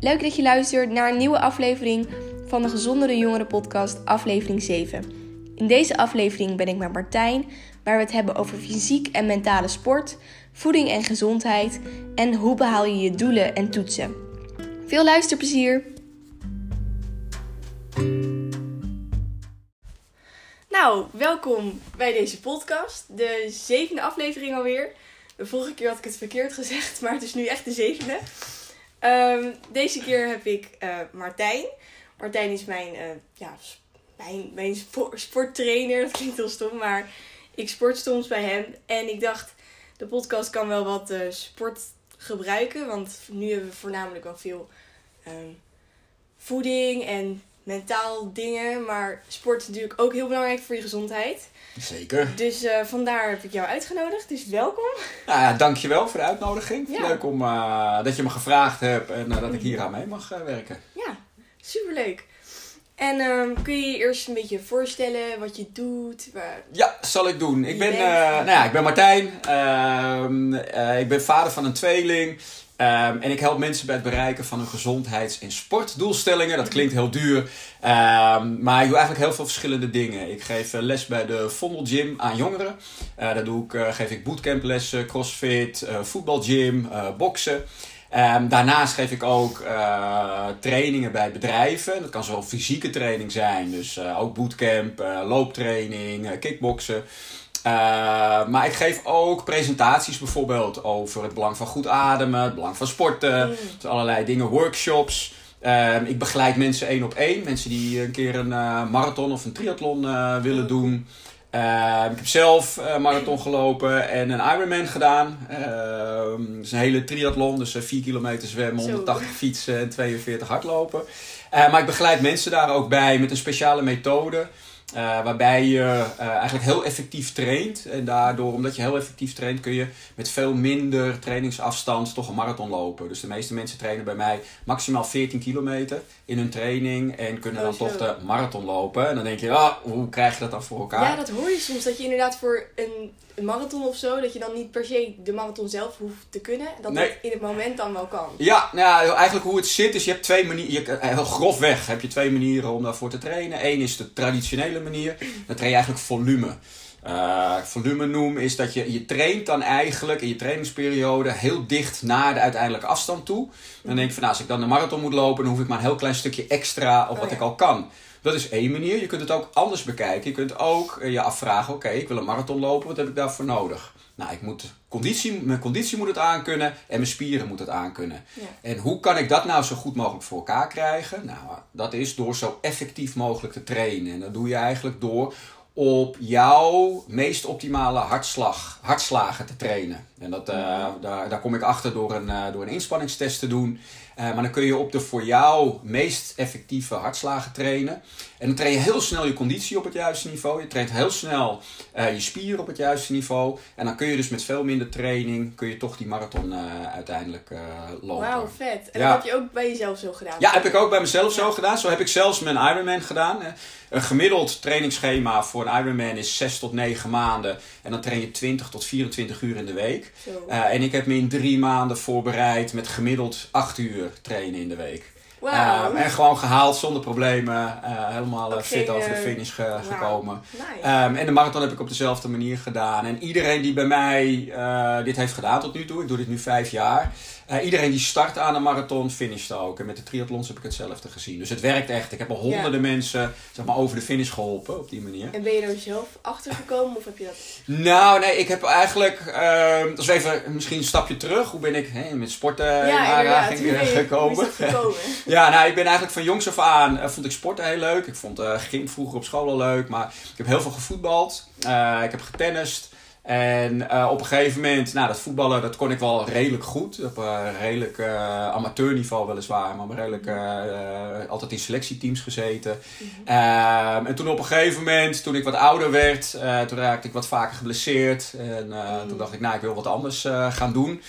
Leuk dat je luistert naar een nieuwe aflevering van de Gezondere Jongeren Podcast, aflevering 7. In deze aflevering ben ik met Martijn, waar we het hebben over fysiek en mentale sport, voeding en gezondheid en hoe behaal je je doelen en toetsen. Veel luisterplezier! Nou, welkom bij deze podcast, de zevende aflevering alweer. De vorige keer had ik het verkeerd gezegd, maar het is nu echt de zevende. Ehm, deze keer heb ik eh, Martijn. Martijn is mijn, eh, ja, mijn, mijn spo- sporttrainer. Dat klinkt heel stom, maar ik sport soms bij hem. En ik dacht, de podcast kan wel wat eh, sport gebruiken. Want nu hebben we voornamelijk wel veel ehm, voeding en mentaal dingen. Maar sport is natuurlijk ook heel belangrijk voor je gezondheid. Zeker. Dus eh, vandaar heb ik jou uitgenodigd. Dus welkom. Nou ja, dankjewel voor de uitnodiging. Ja. Leuk om, eh, dat je me gevraagd hebt en eh, dat ik hier aan mee mag werken. Ja, superleuk. En ehm, kun je je eerst een beetje voorstellen wat je doet? Waar... Ja, zal ik doen. Ik ben, nou ja, ik ben Martijn. Ehm, eh, ik ben vader van een tweeling. Ehm, en ik help mensen bij het bereiken van hun gezondheids- en sportdoelstellingen. Dat klinkt heel duur. Ehm, maar ik doe eigenlijk heel veel verschillende dingen. Ik geef eh, les bij de Vondel Gym aan jongeren. Eh daar doe ik, eh, geef ik bootcamplessen, crossfit, voetbalgym, boksen. Ehm, daarnaast geef ik ook trainingen bij bedrijven. Dat kan zowel fysieke training zijn, dus ook bootcamp, looptraining, kickboksen. Eh, maar ik geef ook presentaties bijvoorbeeld over het belang van goed ademen, het belang van sporten, Mm. dus allerlei dingen, workshops. Ehm, ik begeleid mensen één op één, mensen die een keer een eh, marathon of een triathlon eh, willen doen. Ehm, ik heb zelf een marathon gelopen en een Ironman gedaan. Ehm dat is een hele triathlon, dus eh, 4 kilometer zwemmen, Zo. 180 fietsen en 42 hardlopen. Maar ik begeleid mensen daar ook bij met een speciale methode. Eh, waarbij je eh, eigenlijk heel effectief traint. En daardoor, omdat je heel effectief traint, kun je met veel minder trainingsafstand toch een marathon lopen. Dus de meeste mensen trainen bij mij maximaal 14 kilometer in hun training. En kunnen dan Oh, toch de marathon lopen. En dan denk je, ah, hoe krijg je dat dan voor elkaar? Ja, dat hoor je soms. Dat je inderdaad voor een, een marathon of zo, dat je dan niet per se de marathon zelf hoeft te kunnen. Dat Nee. het in het moment dan wel kan. Ja, nou ja, eigenlijk hoe het zit is, je hebt twee manieren, je, eh, heel grofweg heb je twee manieren om daarvoor te trainen. Eén is de traditionele manier, dan train je eigenlijk volume. Eh, volume noem is dat je, je traint dan eigenlijk in je trainingsperiode heel dicht naar de uiteindelijke afstand toe. Dan denk je van nou, als ik dan de marathon moet lopen, dan hoef ik maar een heel klein stukje extra op Oh wat ja. ik al kan. Dat is één manier. Je kunt het ook anders bekijken. Je kunt ook eh, je afvragen, oké, ik wil een marathon lopen, wat heb ik daarvoor nodig? Nou, ik moet conditie, mijn conditie moet het aankunnen en mijn spieren moeten het aankunnen. Ja. En hoe kan ik dat nou zo goed mogelijk voor elkaar krijgen? Nou, dat is door zo effectief mogelijk te trainen. En dat doe je eigenlijk door op jouw meest optimale hartslag, hartslagen te trainen. En dat, eh, daar, daar kom ik achter door een, eh, door een inspanningstest te doen. Eh, maar dan kun je op de voor jou meest effectieve hartslagen trainen. En dan train je heel snel je conditie op het juiste niveau. Je traint heel snel eh, je spieren op het juiste niveau. En dan kun je dus met veel minder training, kun je toch die marathon eh, uiteindelijk lopen. Wauw, vet. En Ja. dat heb je ook bij jezelf zo gedaan. Ja, heb ik ook bij mezelf zo gedaan. Zo heb ik zelfs mijn Ironman gedaan. Een gemiddeld trainingsschema voor een Ironman is 6 tot 9 maanden. En dan train je 20 tot 24 uur in de week. Eh, en ik heb me in drie maanden voorbereid met gemiddeld 8 uur trainen in de week. Wauw. Eh, en gewoon gehaald zonder problemen. eh, helemaal eh, fit over de finish ge- gekomen. Nice. Ehm, en de marathon heb ik op dezelfde manier gedaan. En iedereen die bij mij dit heeft gedaan tot nu toe, ik doe dit nu vijf jaar. Eh, iedereen die start aan een marathon, finisht ook. En met de triathlons heb ik hetzelfde gezien. Dus het werkt echt. Ik heb al honderden mensen zeg maar, over de finish geholpen op die manier. En ben je er zelf achter gekomen of heb je dat... Nou, nee, ik heb eigenlijk. ehm als we even misschien een stapje terug. Hoe ben ik met sporten in inderdaad. aanraking Hoe gekomen? is dat gekomen? Ja, nou, ik ben eigenlijk van jongs af aan eh, vond ik sporten heel leuk. Ik vond eh gym vroeger op school al leuk, maar ik heb heel veel gevoetbald. Ik heb getennist. En eh, op een gegeven moment, nou, dat voetballen, dat kon ik wel redelijk goed. Op een redelijk eh, amateurniveau weliswaar, maar redelijk eh, altijd in selectieteams gezeten. Ehm, en toen op een gegeven moment, toen ik wat ouder werd, toen raakte ik wat vaker geblesseerd. En toen dacht ik, nou, ik wil wat anders gaan doen.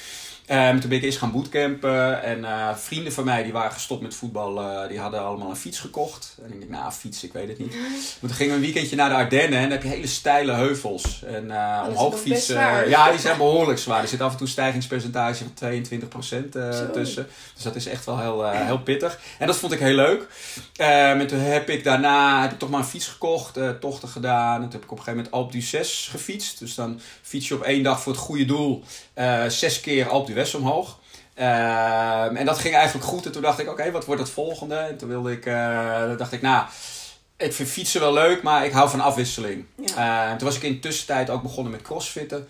Um, toen ben ik eerst gaan bootcampen. En uh, vrienden van mij die waren gestopt met voetbal, uh, die hadden allemaal een fiets gekocht. En ik dacht, nou, fiets, ik weet het niet. Maar toen gingen we een weekendje naar de Ardennen en dan heb je hele steile heuvels. En uh, Oh, omhoog fietsen. Ja, die zijn behoorlijk zwaar. Er zit af en toe een stijgingspercentage van 22% tussen. Dus dat is echt wel heel, heel pittig. En dat vond ik heel leuk. en toen heb ik daarna heb ik toch maar een fiets gekocht, tochten gedaan. En toen heb ik op een gegeven moment Alpe d'Huez gefietst. Dus dan fiets je op één dag voor het goede doel zes keer Alpe d'Huez omhoog. Uh, en dat ging eigenlijk goed. En toen dacht ik, oké, wat wordt het volgende? En toen wilde ik, uh, dacht ik, nou, ik vind fietsen wel leuk, maar ik hou van afwisseling. Ja. Uh, toen was ik in de tussentijd ook begonnen met crossfitten.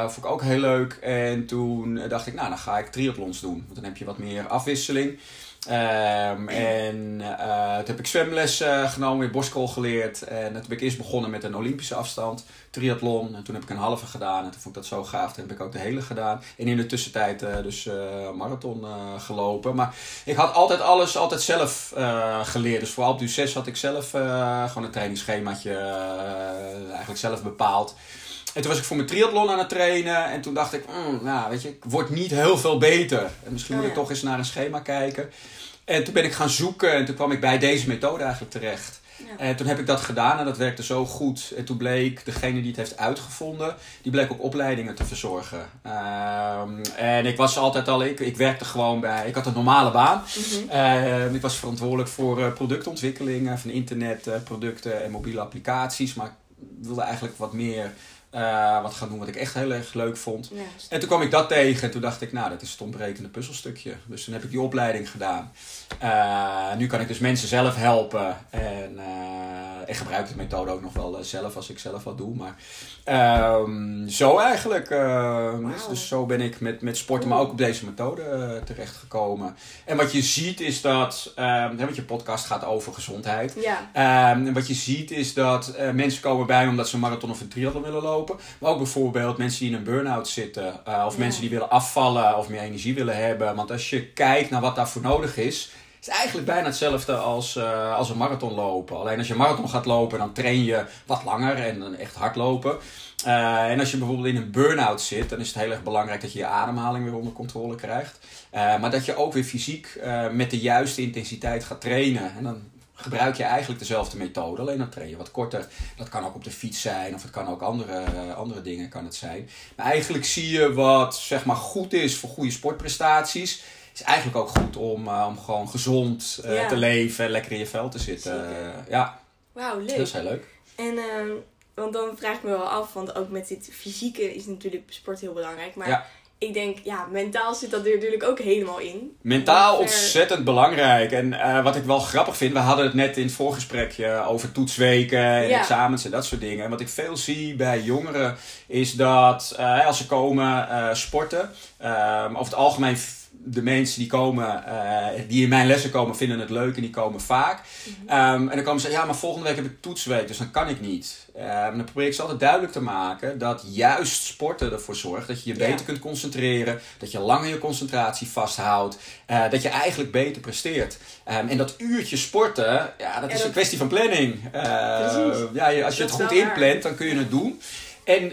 vond ik ook heel leuk. En toen dacht ik, nou, dan ga ik triathlons doen. Want dan heb je wat meer afwisseling. Um, en uh, toen heb ik zwemles uh, genomen, weer borstkool geleerd. En toen ben ik eerst begonnen met een Olympische afstand, triathlon. En toen heb ik een halve gedaan en toen vond ik dat zo gaaf. Toen heb ik ook de hele gedaan. En in de tussentijd uh, dus marathon gelopen. Maar ik had altijd alles altijd zelf geleerd. Dus voor Alpe d'Huez had ik zelf gewoon een trainingsschemaatje eigenlijk zelf bepaald. En toen was ik voor mijn triathlon aan het trainen. En toen dacht ik, mm, nou weet je, ik word niet heel veel beter. En misschien moet ik toch eens naar een schema kijken. En toen ben ik gaan zoeken en toen kwam ik bij deze methode eigenlijk terecht. Ja. En toen heb ik dat gedaan en dat werkte zo goed. En toen bleek degene die het heeft uitgevonden, die bleek ook opleidingen te verzorgen. Um, en ik was altijd al, ik, ik werkte gewoon bij, ik had een normale baan. Mm -hmm. ik was verantwoordelijk voor uh, productontwikkeling van internetproducten en mobiele applicaties. Maar ik wilde eigenlijk wat meer uh, wat gaan doen wat ik echt heel erg leuk vond. Ja, en toen kwam ik dat tegen en toen dacht ik, nou, dat is het ontbrekende puzzelstukje. Dus toen heb ik die opleiding gedaan. Uh, nu kan ik dus mensen zelf helpen. En uh, ik gebruik de methode ook nog wel zelf als ik zelf wat doe. Maar um, zo eigenlijk. Wow. Dus, dus, zo ben ik met, met sporten, maar ook op deze methode terechtgekomen. En wat je ziet is dat, um, want je podcast gaat over gezondheid. Ja. En wat je ziet is dat mensen komen bij me omdat ze een marathon of een triathlon willen lopen. Maar ook bijvoorbeeld mensen die in een burn-out zitten. Uh, of ja. mensen die willen afvallen of meer energie willen hebben. Want als je kijkt naar wat daarvoor nodig is. is het eigenlijk bijna hetzelfde als, uh, als een marathon lopen. Alleen als je een marathon gaat lopen, dan train je wat langer en dan echt hardlopen. Uh, en als je bijvoorbeeld in een burn-out zit, dan is het heel erg belangrijk dat je je ademhaling weer onder controle krijgt. Uh, maar dat je ook weer fysiek met de juiste intensiteit gaat trainen. En dan gebruik je eigenlijk dezelfde methode, alleen dan train je wat korter. Dat kan ook op de fiets zijn of het kan ook andere, andere dingen kan het zijn. Maar eigenlijk zie je wat zeg maar, goed is voor goede sportprestaties. Is eigenlijk ook goed om, uh, om gewoon gezond uh, ja. te leven, lekker in je vel te zitten. Uh, ja. Wauw, leuk. Dat is heel leuk. En uh, want dan vraag ik me wel af, want ook met dit fysieke is natuurlijk sport heel belangrijk. Maar ja ik denk, ja, mentaal zit dat er natuurlijk ook helemaal in. Mentaal ver... ontzettend belangrijk. En uh, wat ik wel grappig vind, we hadden het net in het voorgesprekje over toetsweken en ja. examens en dat soort dingen. En wat ik veel zie bij jongeren is dat uh, als ze komen uh, sporten, over het algemeen de mensen die komen, uh, die in mijn lessen komen, vinden het leuk en die komen vaak. Mm-hmm. Um, en dan komen ze ja, maar volgende week heb ik toetsweek, dus dan kan ik niet. Um, dan probeer ik ze altijd duidelijk te maken dat juist sporten ervoor zorgt dat je je beter ja. kunt concentreren, dat je langer je concentratie vasthoudt, uh, dat je eigenlijk beter presteert. Um, en dat uurtje sporten, ja, dat is dat... een kwestie van planning. Uh, ja, als je dat het goed inplant, dan kun je het doen. En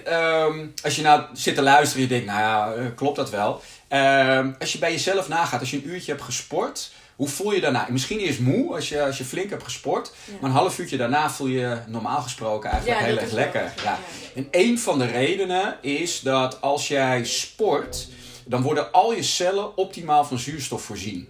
als je nou zit te luisteren en je denkt, nou ja, klopt dat wel? Um, als je bij jezelf nagaat, als je een uurtje hebt gesport, hoe voel je daarna? Misschien eerst moe als je, als je flink hebt gesport, ja. maar een half uurtje daarna voel je normaal gesproken eigenlijk ja, heel erg lekker. Wel, ja. En een van de redenen is dat als jij sport, dan worden al je cellen optimaal van zuurstof voorzien.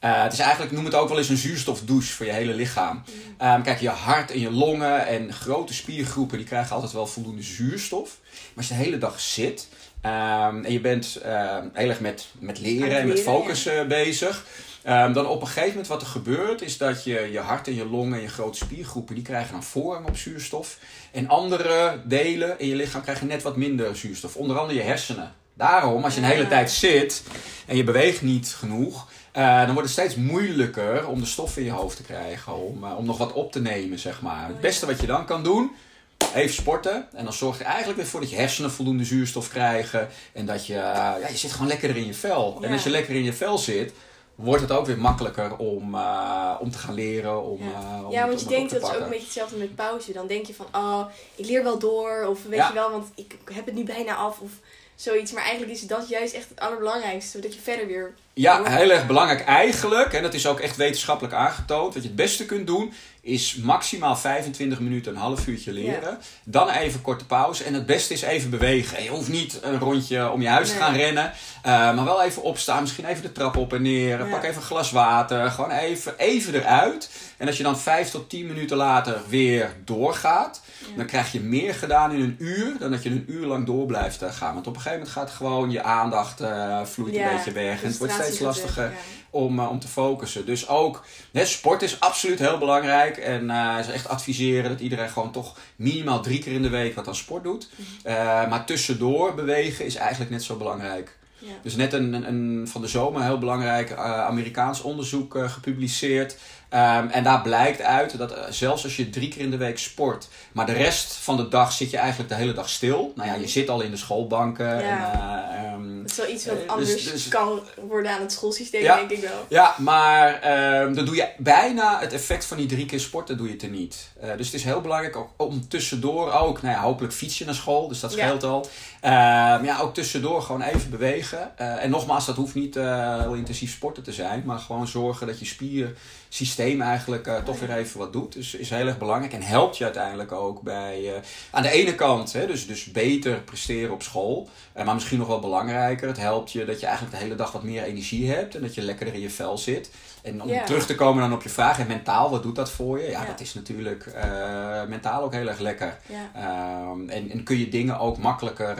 Uh, het is eigenlijk, noem het ook wel eens een zuurstofdouche voor je hele lichaam. Um, kijk, je hart en je longen en grote spiergroepen, die krijgen altijd wel voldoende zuurstof. Maar als je de hele dag zit, Um, en je bent uh, heel erg met, met leren, leren en met focus ja. uh, bezig. Um, dan op een gegeven moment wat er gebeurt is dat je, je hart en je longen en je grote spiergroepen die krijgen dan voorrang op zuurstof. En andere delen in je lichaam krijgen net wat minder zuurstof. Onder andere je hersenen. Daarom, als je een hele ja. tijd zit en je beweegt niet genoeg, uh, dan wordt het steeds moeilijker om de stof in je hoofd te krijgen. Om, uh, om nog wat op te nemen, zeg maar. Het beste wat je dan kan doen, even sporten. En dan zorg je eigenlijk weer voor dat je hersenen voldoende zuurstof krijgen. En dat je, uh, ja, je zit gewoon lekker in je vel. Ja. En als je lekker in je vel zit, wordt het ook weer makkelijker om, uh, om te gaan leren. Om, ja. Uh, om ja, want je denkt dat is ook een beetje hetzelfde met pauze. Dan denk je van, oh, ik leer wel door. Of weet ja. je wel, want ik heb het nu bijna af. Of zoiets. Maar eigenlijk is dat juist echt het allerbelangrijkste. Zodat je verder weer... Ja, heel erg belangrijk eigenlijk. En dat is ook echt wetenschappelijk aangetoond. Wat je het beste kunt doen, is maximaal 25 minuten, een half uurtje leren. Dan even korte pauze. En het beste is even bewegen. Je hoeft niet een rondje om je huis te gaan rennen. Uh, maar wel even opstaan. Misschien even de trap op en neer. Pak even een glas water. Gewoon even, even eruit. En als je dan 5 tot 10 minuten later weer doorgaat. Dan krijg je meer gedaan in een uur dan dat je een uur lang door blijft eh, gaan. Want op een gegeven moment gaat gewoon je aandacht uh, vloeit een beetje weg. En het wordt steeds lastiger om, uh, om te focussen. Dus ook hè, sport is absoluut heel belangrijk. En uh, ze echt adviseren dat iedereen gewoon toch minimaal drie keer in de week wat aan sport doet. Uh, maar tussendoor bewegen is eigenlijk net zo belangrijk. Ja. Dus net een, een, een, van de zomer heel belangrijk Amerikaans onderzoek gepubliceerd. Um, en daar blijkt uit dat uh, zelfs als je drie keer in de week sport, maar de rest van de dag zit je eigenlijk de hele dag stil. Nou ja, je zit al in de schoolbanken. Ja. En, uh, um, dat is wel iets wat uh, anders dus, dus, kan worden aan het schoolsysteem, ja, denk ik wel. Ja, maar um, dan doe je bijna het effect van die drie keer sporten doe je er niet. Dus het is heel belangrijk ook om tussendoor ook, nou ja, hopelijk fiets je naar school, dus dat scheelt ja. al. ja, ook tussendoor gewoon even bewegen. En nogmaals, dat hoeft niet heel intensief sporten te zijn, maar gewoon zorgen dat je spiersysteem eigenlijk uh, toch weer even wat doet. Dus is heel erg belangrijk en helpt je uiteindelijk ook bij, aan de ene kant, hè, dus, dus beter presteren op school, maar misschien nog wel belangrijker, het helpt je dat je eigenlijk de hele dag wat meer energie hebt en dat je lekkerder in je vel zit. En om yeah. terug te komen dan op je vraag, en mentaal, wat doet dat voor je? Ja, dat is natuurlijk mentaal ook heel erg lekker. Yeah. Um, en, en kun je dingen ook makkelijker,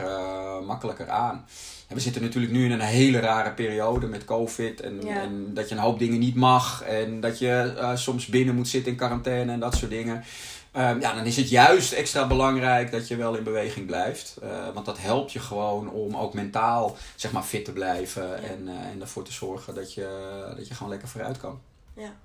makkelijker aan. We zitten natuurlijk nu in een hele rare periode met COVID. En, en dat je een hoop dingen niet mag. En dat je uh, soms binnen moet zitten in quarantaine en dat soort dingen. Um, ja, dan is het juist extra belangrijk dat je wel in beweging blijft. Uh, want dat helpt je gewoon om ook mentaal zeg maar, fit te blijven. Ja. En, uh, en ervoor te zorgen dat je, dat je gewoon lekker vooruit kan. Ja.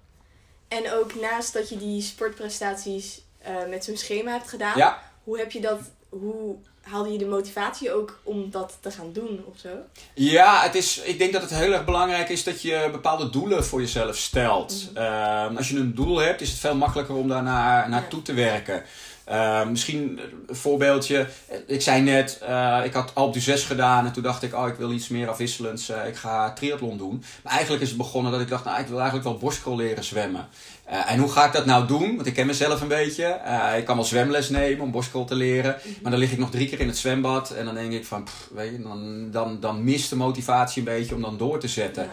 En ook naast dat je die sportprestaties met zo'n schema hebt gedaan. Ja. Hoe heb je dat... Hoe haalde je de motivatie ook om dat te gaan doen of zo? Ja, het is, ik denk dat het heel erg belangrijk is dat je bepaalde doelen voor jezelf stelt. Mm -hmm. um, als je een doel hebt, is het veel makkelijker om daar naar, naartoe ja. te werken. Uh, misschien een voorbeeldje. Ik zei net, uh, ik had Alpe d'Huez gedaan en toen dacht ik, oh, ik wil iets meer afwisselends. Uh, ik ga triathlon doen. Maar eigenlijk is het begonnen dat ik dacht, nou, ik wil eigenlijk wel borstkrol leren zwemmen. Uh, en hoe ga ik dat nou doen? Want ik ken mezelf een beetje. Uh, ik kan wel zwemles nemen om borstkrol te leren. Maar dan lig ik nog drie keer in het zwembad. En dan denk ik van, pff, weet je, dan, dan, dan mist de motivatie een beetje om dan door te zetten. Ja.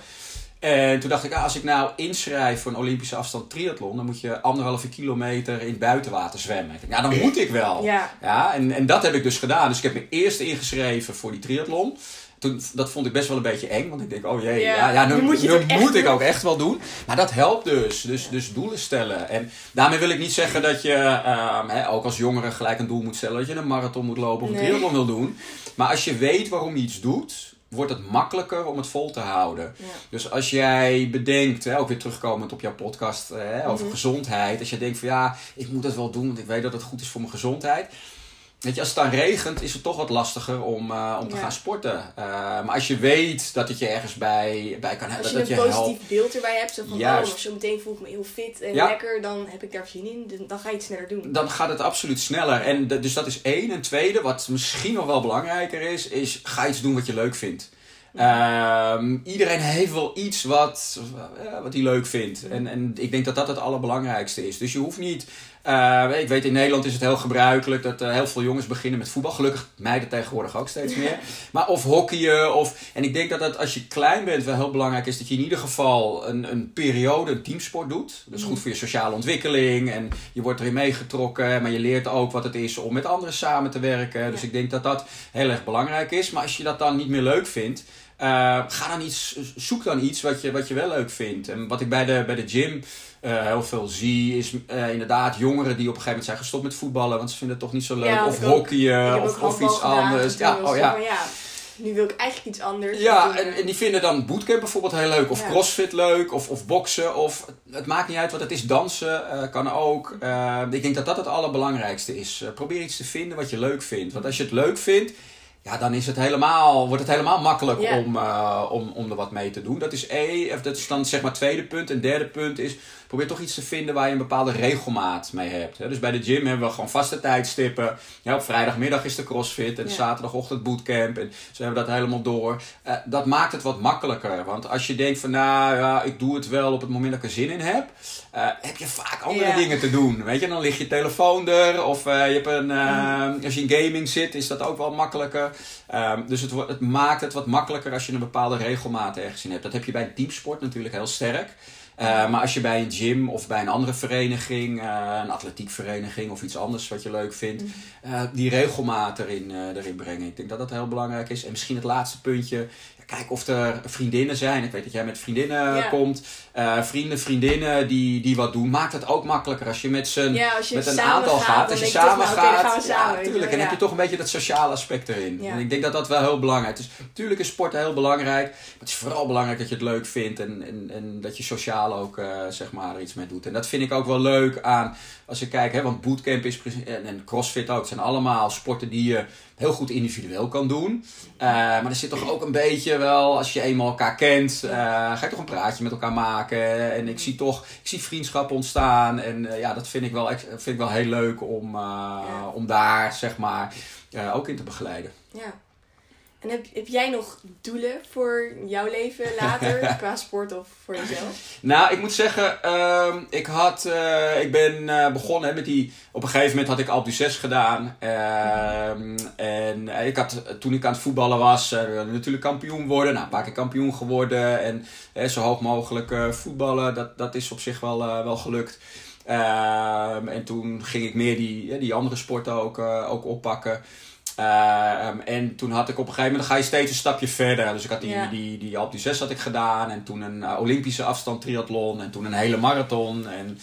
En toen dacht ik, ah, als ik nou inschrijf voor een Olympische afstand triathlon, dan moet je anderhalve kilometer in het buitenwater zwemmen. Ik dacht, ja, dan moet ik wel. Ja. Ja, en, en dat heb ik dus gedaan. Dus ik heb me eerst ingeschreven voor die triathlon. Toen, dat vond ik best wel een beetje eng, want ik denk, oh jee, ja, ja, ja nu, moet, nu moet ik ook echt wel doen. Maar dat helpt dus, dus, dus doelen stellen. En daarmee wil ik niet zeggen dat je, um, hè, ook als jongere gelijk een doel moet stellen, dat je een marathon moet lopen of een nee. triathlon wil doen. Maar als je weet waarom je iets doet, wordt het makkelijker om het vol te houden. Ja. Dus als jij bedenkt, hè, ook weer terugkomend op jouw podcast hè, over mm -hmm. gezondheid. Als je denkt van ja, ik moet het wel doen, want ik weet dat het goed is voor mijn gezondheid. Weet je, als het dan regent, is het toch wat lastiger om, uh, om te ja. gaan sporten. Uh, maar als je weet dat het je ergens bij, bij kan helpen. Als je dat een positief helpt. beeld erbij hebt, zo van Juist. oh, zo meteen voel ik me heel fit en ja. lekker, dan heb ik daar zin in. Dan ga je het sneller doen. Dan gaat het absoluut sneller. En dus dat is één. En tweede, wat misschien nog wel belangrijker is, is ga iets doen wat je leuk vindt. Um, iedereen heeft wel iets wat, uh, wat hij leuk vindt. En, en ik denk dat dat het allerbelangrijkste is. Dus je hoeft niet. Uh, ik weet in Nederland is het heel gebruikelijk dat uh, heel veel jongens beginnen met voetbal. Gelukkig meiden tegenwoordig ook steeds meer. Maar of hockeyen. Of, en ik denk dat het als je klein bent wel heel belangrijk is dat je in ieder geval een, een periode een teamsport doet. Dat is goed voor je sociale ontwikkeling. En je wordt erin meegetrokken. Maar je leert ook wat het is om met anderen samen te werken. Dus ik denk dat dat heel erg belangrijk is. Maar als je dat dan niet meer leuk vindt. Uh, ga dan iets, zoek dan iets wat je, wat je wel leuk vindt. En wat ik bij de, bij de gym uh, heel veel zie, is uh, inderdaad jongeren die op een gegeven moment zijn gestopt met voetballen, want ze vinden het toch niet zo leuk. Ja, of hockeyen, of, of iets anders. Ja, oh ja. ja. Nu wil ik eigenlijk iets anders. Ja, en, en die vinden dan bootcamp bijvoorbeeld heel leuk. Of ja. crossfit leuk. Of, of boksen. Of het maakt niet uit wat het is. Dansen uh, kan ook. Ik denk dat dat het allerbelangrijkste is. Probeer iets te vinden wat je leuk vindt. Want als je het leuk vindt, ja, dan is het helemaal, wordt het helemaal makkelijk yeah. om, uh, om, om er wat mee te doen. Dat is E, dat is dan zeg maar tweede punt. En derde punt is, probeer toch iets te vinden waar je een bepaalde regelmaat mee hebt. Hè. Dus bij de gym hebben we gewoon vaste tijdstippen. Ja, op vrijdagmiddag is de crossfit en Ja. zaterdagochtend bootcamp. En zo hebben we dat helemaal door. Eh, dat maakt het wat makkelijker. Want als je denkt van nou ja, ik doe het wel op het moment dat ik er zin in heb. eh, heb je vaak andere Ja. dingen te doen. Weet je, dan ligt je telefoon er. Of eh, je hebt een, als je in gaming zit, is dat ook wel makkelijker. Ehm, dus het, het maakt het wat makkelijker als je een bepaalde regelmaat ergens in hebt. Dat heb je bij een teamsport natuurlijk heel sterk. Eh, maar als je bij een gym of bij een andere vereniging, eh, een atletiekvereniging of iets anders wat je leuk vindt, eh, die regelmaat erin, erin brengen. Ik denk dat dat heel belangrijk is. En misschien het laatste puntje, ja, kijk of er vriendinnen zijn. Ik weet dat jij met vriendinnen Ja. komt. Eh, vrienden, vriendinnen die, die wat doen. Maakt het ook makkelijker als je met z'n Ja, als je met een aantal gaat, Als je je toch, samen nou, gaat. we samen, ja, je tuurlijk. En dan heb je toch een beetje dat sociale aspect erin. En ik denk dat dat wel heel belangrijk is. Tuurlijk is sport heel belangrijk. Maar het is vooral belangrijk dat je het leuk vindt. En, en, en dat je sociaal ook eh, zeg maar, er iets mee doet. En dat vind ik ook wel leuk aan. Als ik kijk, hè, want bootcamp is en, en crossfit ook. Het zijn allemaal sporten die je heel goed individueel kan doen. Eh, maar er zit toch ook een beetje wel, als je eenmaal elkaar kent, ga je toch een praatje met elkaar maken. En ik zie toch, ik zie vriendschap ontstaan. En eh, ja, dat vind ik wel, vind ik wel heel leuk om, Ja. om daar, zeg maar, eh, ook in te begeleiden. Ja. En heb, heb jij nog doelen voor jouw leven later, qua sport of voor jezelf? Nou, ik moet zeggen, ehm, ik, had, eh, ik ben eh, begonnen hè, met die. Op een gegeven moment had ik Alpe 6 gedaan. Ehm, en eh, ik had, toen ik aan het voetballen was, natuurlijk kampioen worden. Nou, een paar keer kampioen geworden. En zo hoog mogelijk voetballen, dat, dat is op zich wel, wel gelukt. Ehm, en toen ging ik meer die, die andere sporten ook, ook oppakken. Ehm, en toen had ik op een gegeven moment, dan ga je steeds een stapje verder. Dus ik had die, Ja. die, die Alpe d'Huez had ik gedaan. En toen een eh, Olympische afstand triathlon. En toen een hele marathon. En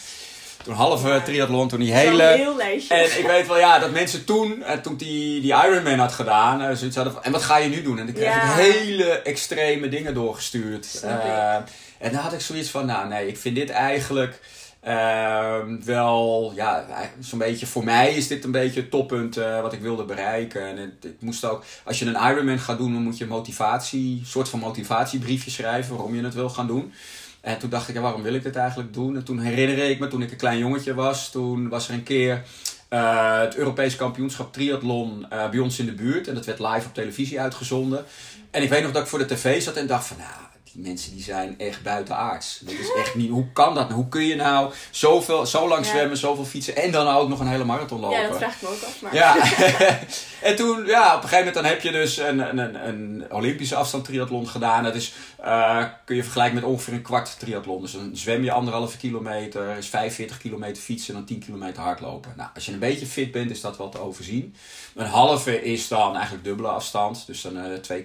toen een halve Ja. triathlon. Toen die hele... heel. En ik weet wel, ja, dat mensen toen, eh, toen die, die Ironman had gedaan, eh, zoiets hadden van, en wat ga je nu doen? En dan kreeg Ja. ik hele extreme dingen doorgestuurd. Eh, en dan had ik zoiets van, nou nee, ik vind dit eigenlijk ehm, wel, ja, zo'n beetje, voor mij is dit een beetje het toppunt eh, wat ik wilde bereiken. En het, ik moest ook, als je een Ironman gaat doen, dan moet je een motivatie, soort van motivatiebriefje schrijven waarom je het wil gaan doen. En toen dacht ik, ja, waarom wil ik dit eigenlijk doen? En toen herinner ik me, toen ik een klein jongetje was, toen was er een keer eh, het Europees kampioenschap triathlon eh, bij ons in de buurt. En dat werd live op televisie uitgezonden. En ik weet nog dat ik voor de tv zat en dacht van, nou, die mensen die zijn echt buitenaards. Dat is echt niet, hoe kan dat? Hoe kun je nou zoveel, zo lang Ja. zwemmen, zoveel fietsen en dan ook nog een hele marathon lopen? ja, dat vraag ik me ook af. Maar... Ja, en toen, ja, op een gegeven moment dan heb je dus een, een, een, Olympische afstand triathlon gedaan. Dat is, eh, kun je vergelijken met ongeveer een kwart triathlon. Dus dan zwem je anderhalve kilometer, is 45 kilometer fietsen en dan 10 kilometer hardlopen. Nou, als je een beetje fit bent, is dat wel te overzien. Een halve is dan eigenlijk dubbele afstand. Dus dan eh 2,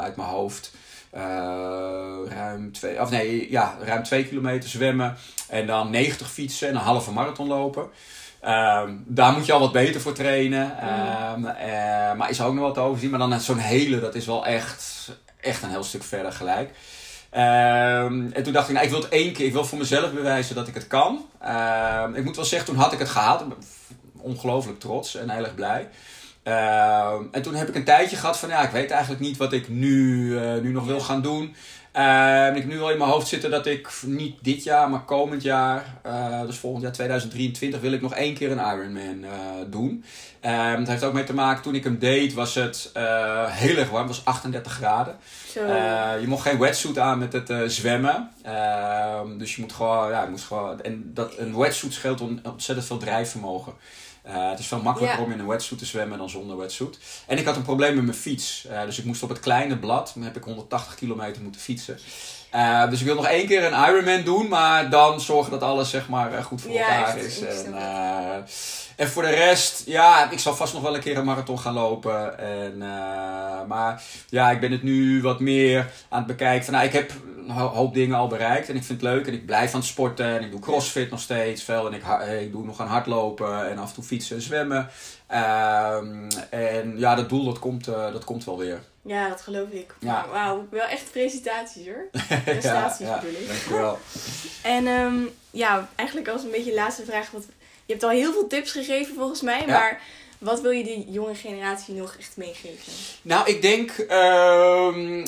uit mijn hoofd. Eh, ruim, twee, of nee, ja, ruim 2 kilometer zwemmen. En dan 90 fietsen en een halve marathon lopen. Ehm, daar moet je al wat beter voor trainen. Ehm, eh, maar is ook nog wat te overzien. Maar dan zo'n hele, dat is wel echt, echt een heel stuk verder gelijk. Ehm, en toen dacht ik, nou, ik wil het één keer, ik wil voor mezelf bewijzen dat ik het kan. Ik moet wel zeggen, toen had ik het gehaald. Ongelooflijk trots en heel erg blij. Ehm, en toen heb ik een tijdje gehad van, ja, ik weet eigenlijk niet wat ik nu, eh, nu nog wil gaan doen. Ehm, ik heb nu wel in mijn hoofd zitten dat ik niet dit jaar, maar komend jaar, eh, dus volgend jaar 2023, wil ik nog één keer een Ironman eh doen. Ehm dat heeft ook mee te maken, toen ik hem deed was het heel erg warm, het was 38 graden. Je mocht geen wetsuit aan met het zwemmen. Dus je moet gewoon, ja, je moest gewoon. En dat, een wetsuit scheelt on- ontzettend veel drijfvermogen. Eh, het is veel makkelijker Ja. om in een wetsuit te zwemmen dan zonder wetsuit. En ik had een probleem met mijn fiets. Eh, dus ik moest op het kleine blad, dan heb ik 180 kilometer moeten fietsen. Eh, dus ik wil nog één keer een Ironman doen, maar dan zorgen dat alles zeg maar goed voor Ja, elkaar is. En, en voor de rest, ja, ik zal vast nog wel een keer een marathon gaan lopen. En, eh, maar ja, ik ben het nu wat meer aan het bekijken. Van, nou, ik heb een ho- hoop dingen al bereikt en ik vind het leuk. En ik blijf aan het sporten en ik doe crossfit nog steeds veel. En ik, ha- ik doe nog aan hardlopen en af en toe fietsen en zwemmen. Ehm, en ja, dat doel dat komt, eh, dat komt wel weer. Ja, dat geloof ik. Ja. Wauw, wel echt presentaties hoor. Prestaties ja, bedoel ik. dankjewel. En ehm, ja, eigenlijk als een beetje de laatste vraag. Want je hebt al heel veel tips gegeven volgens mij. Ja. Maar wat wil je die jonge generatie nog echt meegeven? Nou, ik denk. ehm,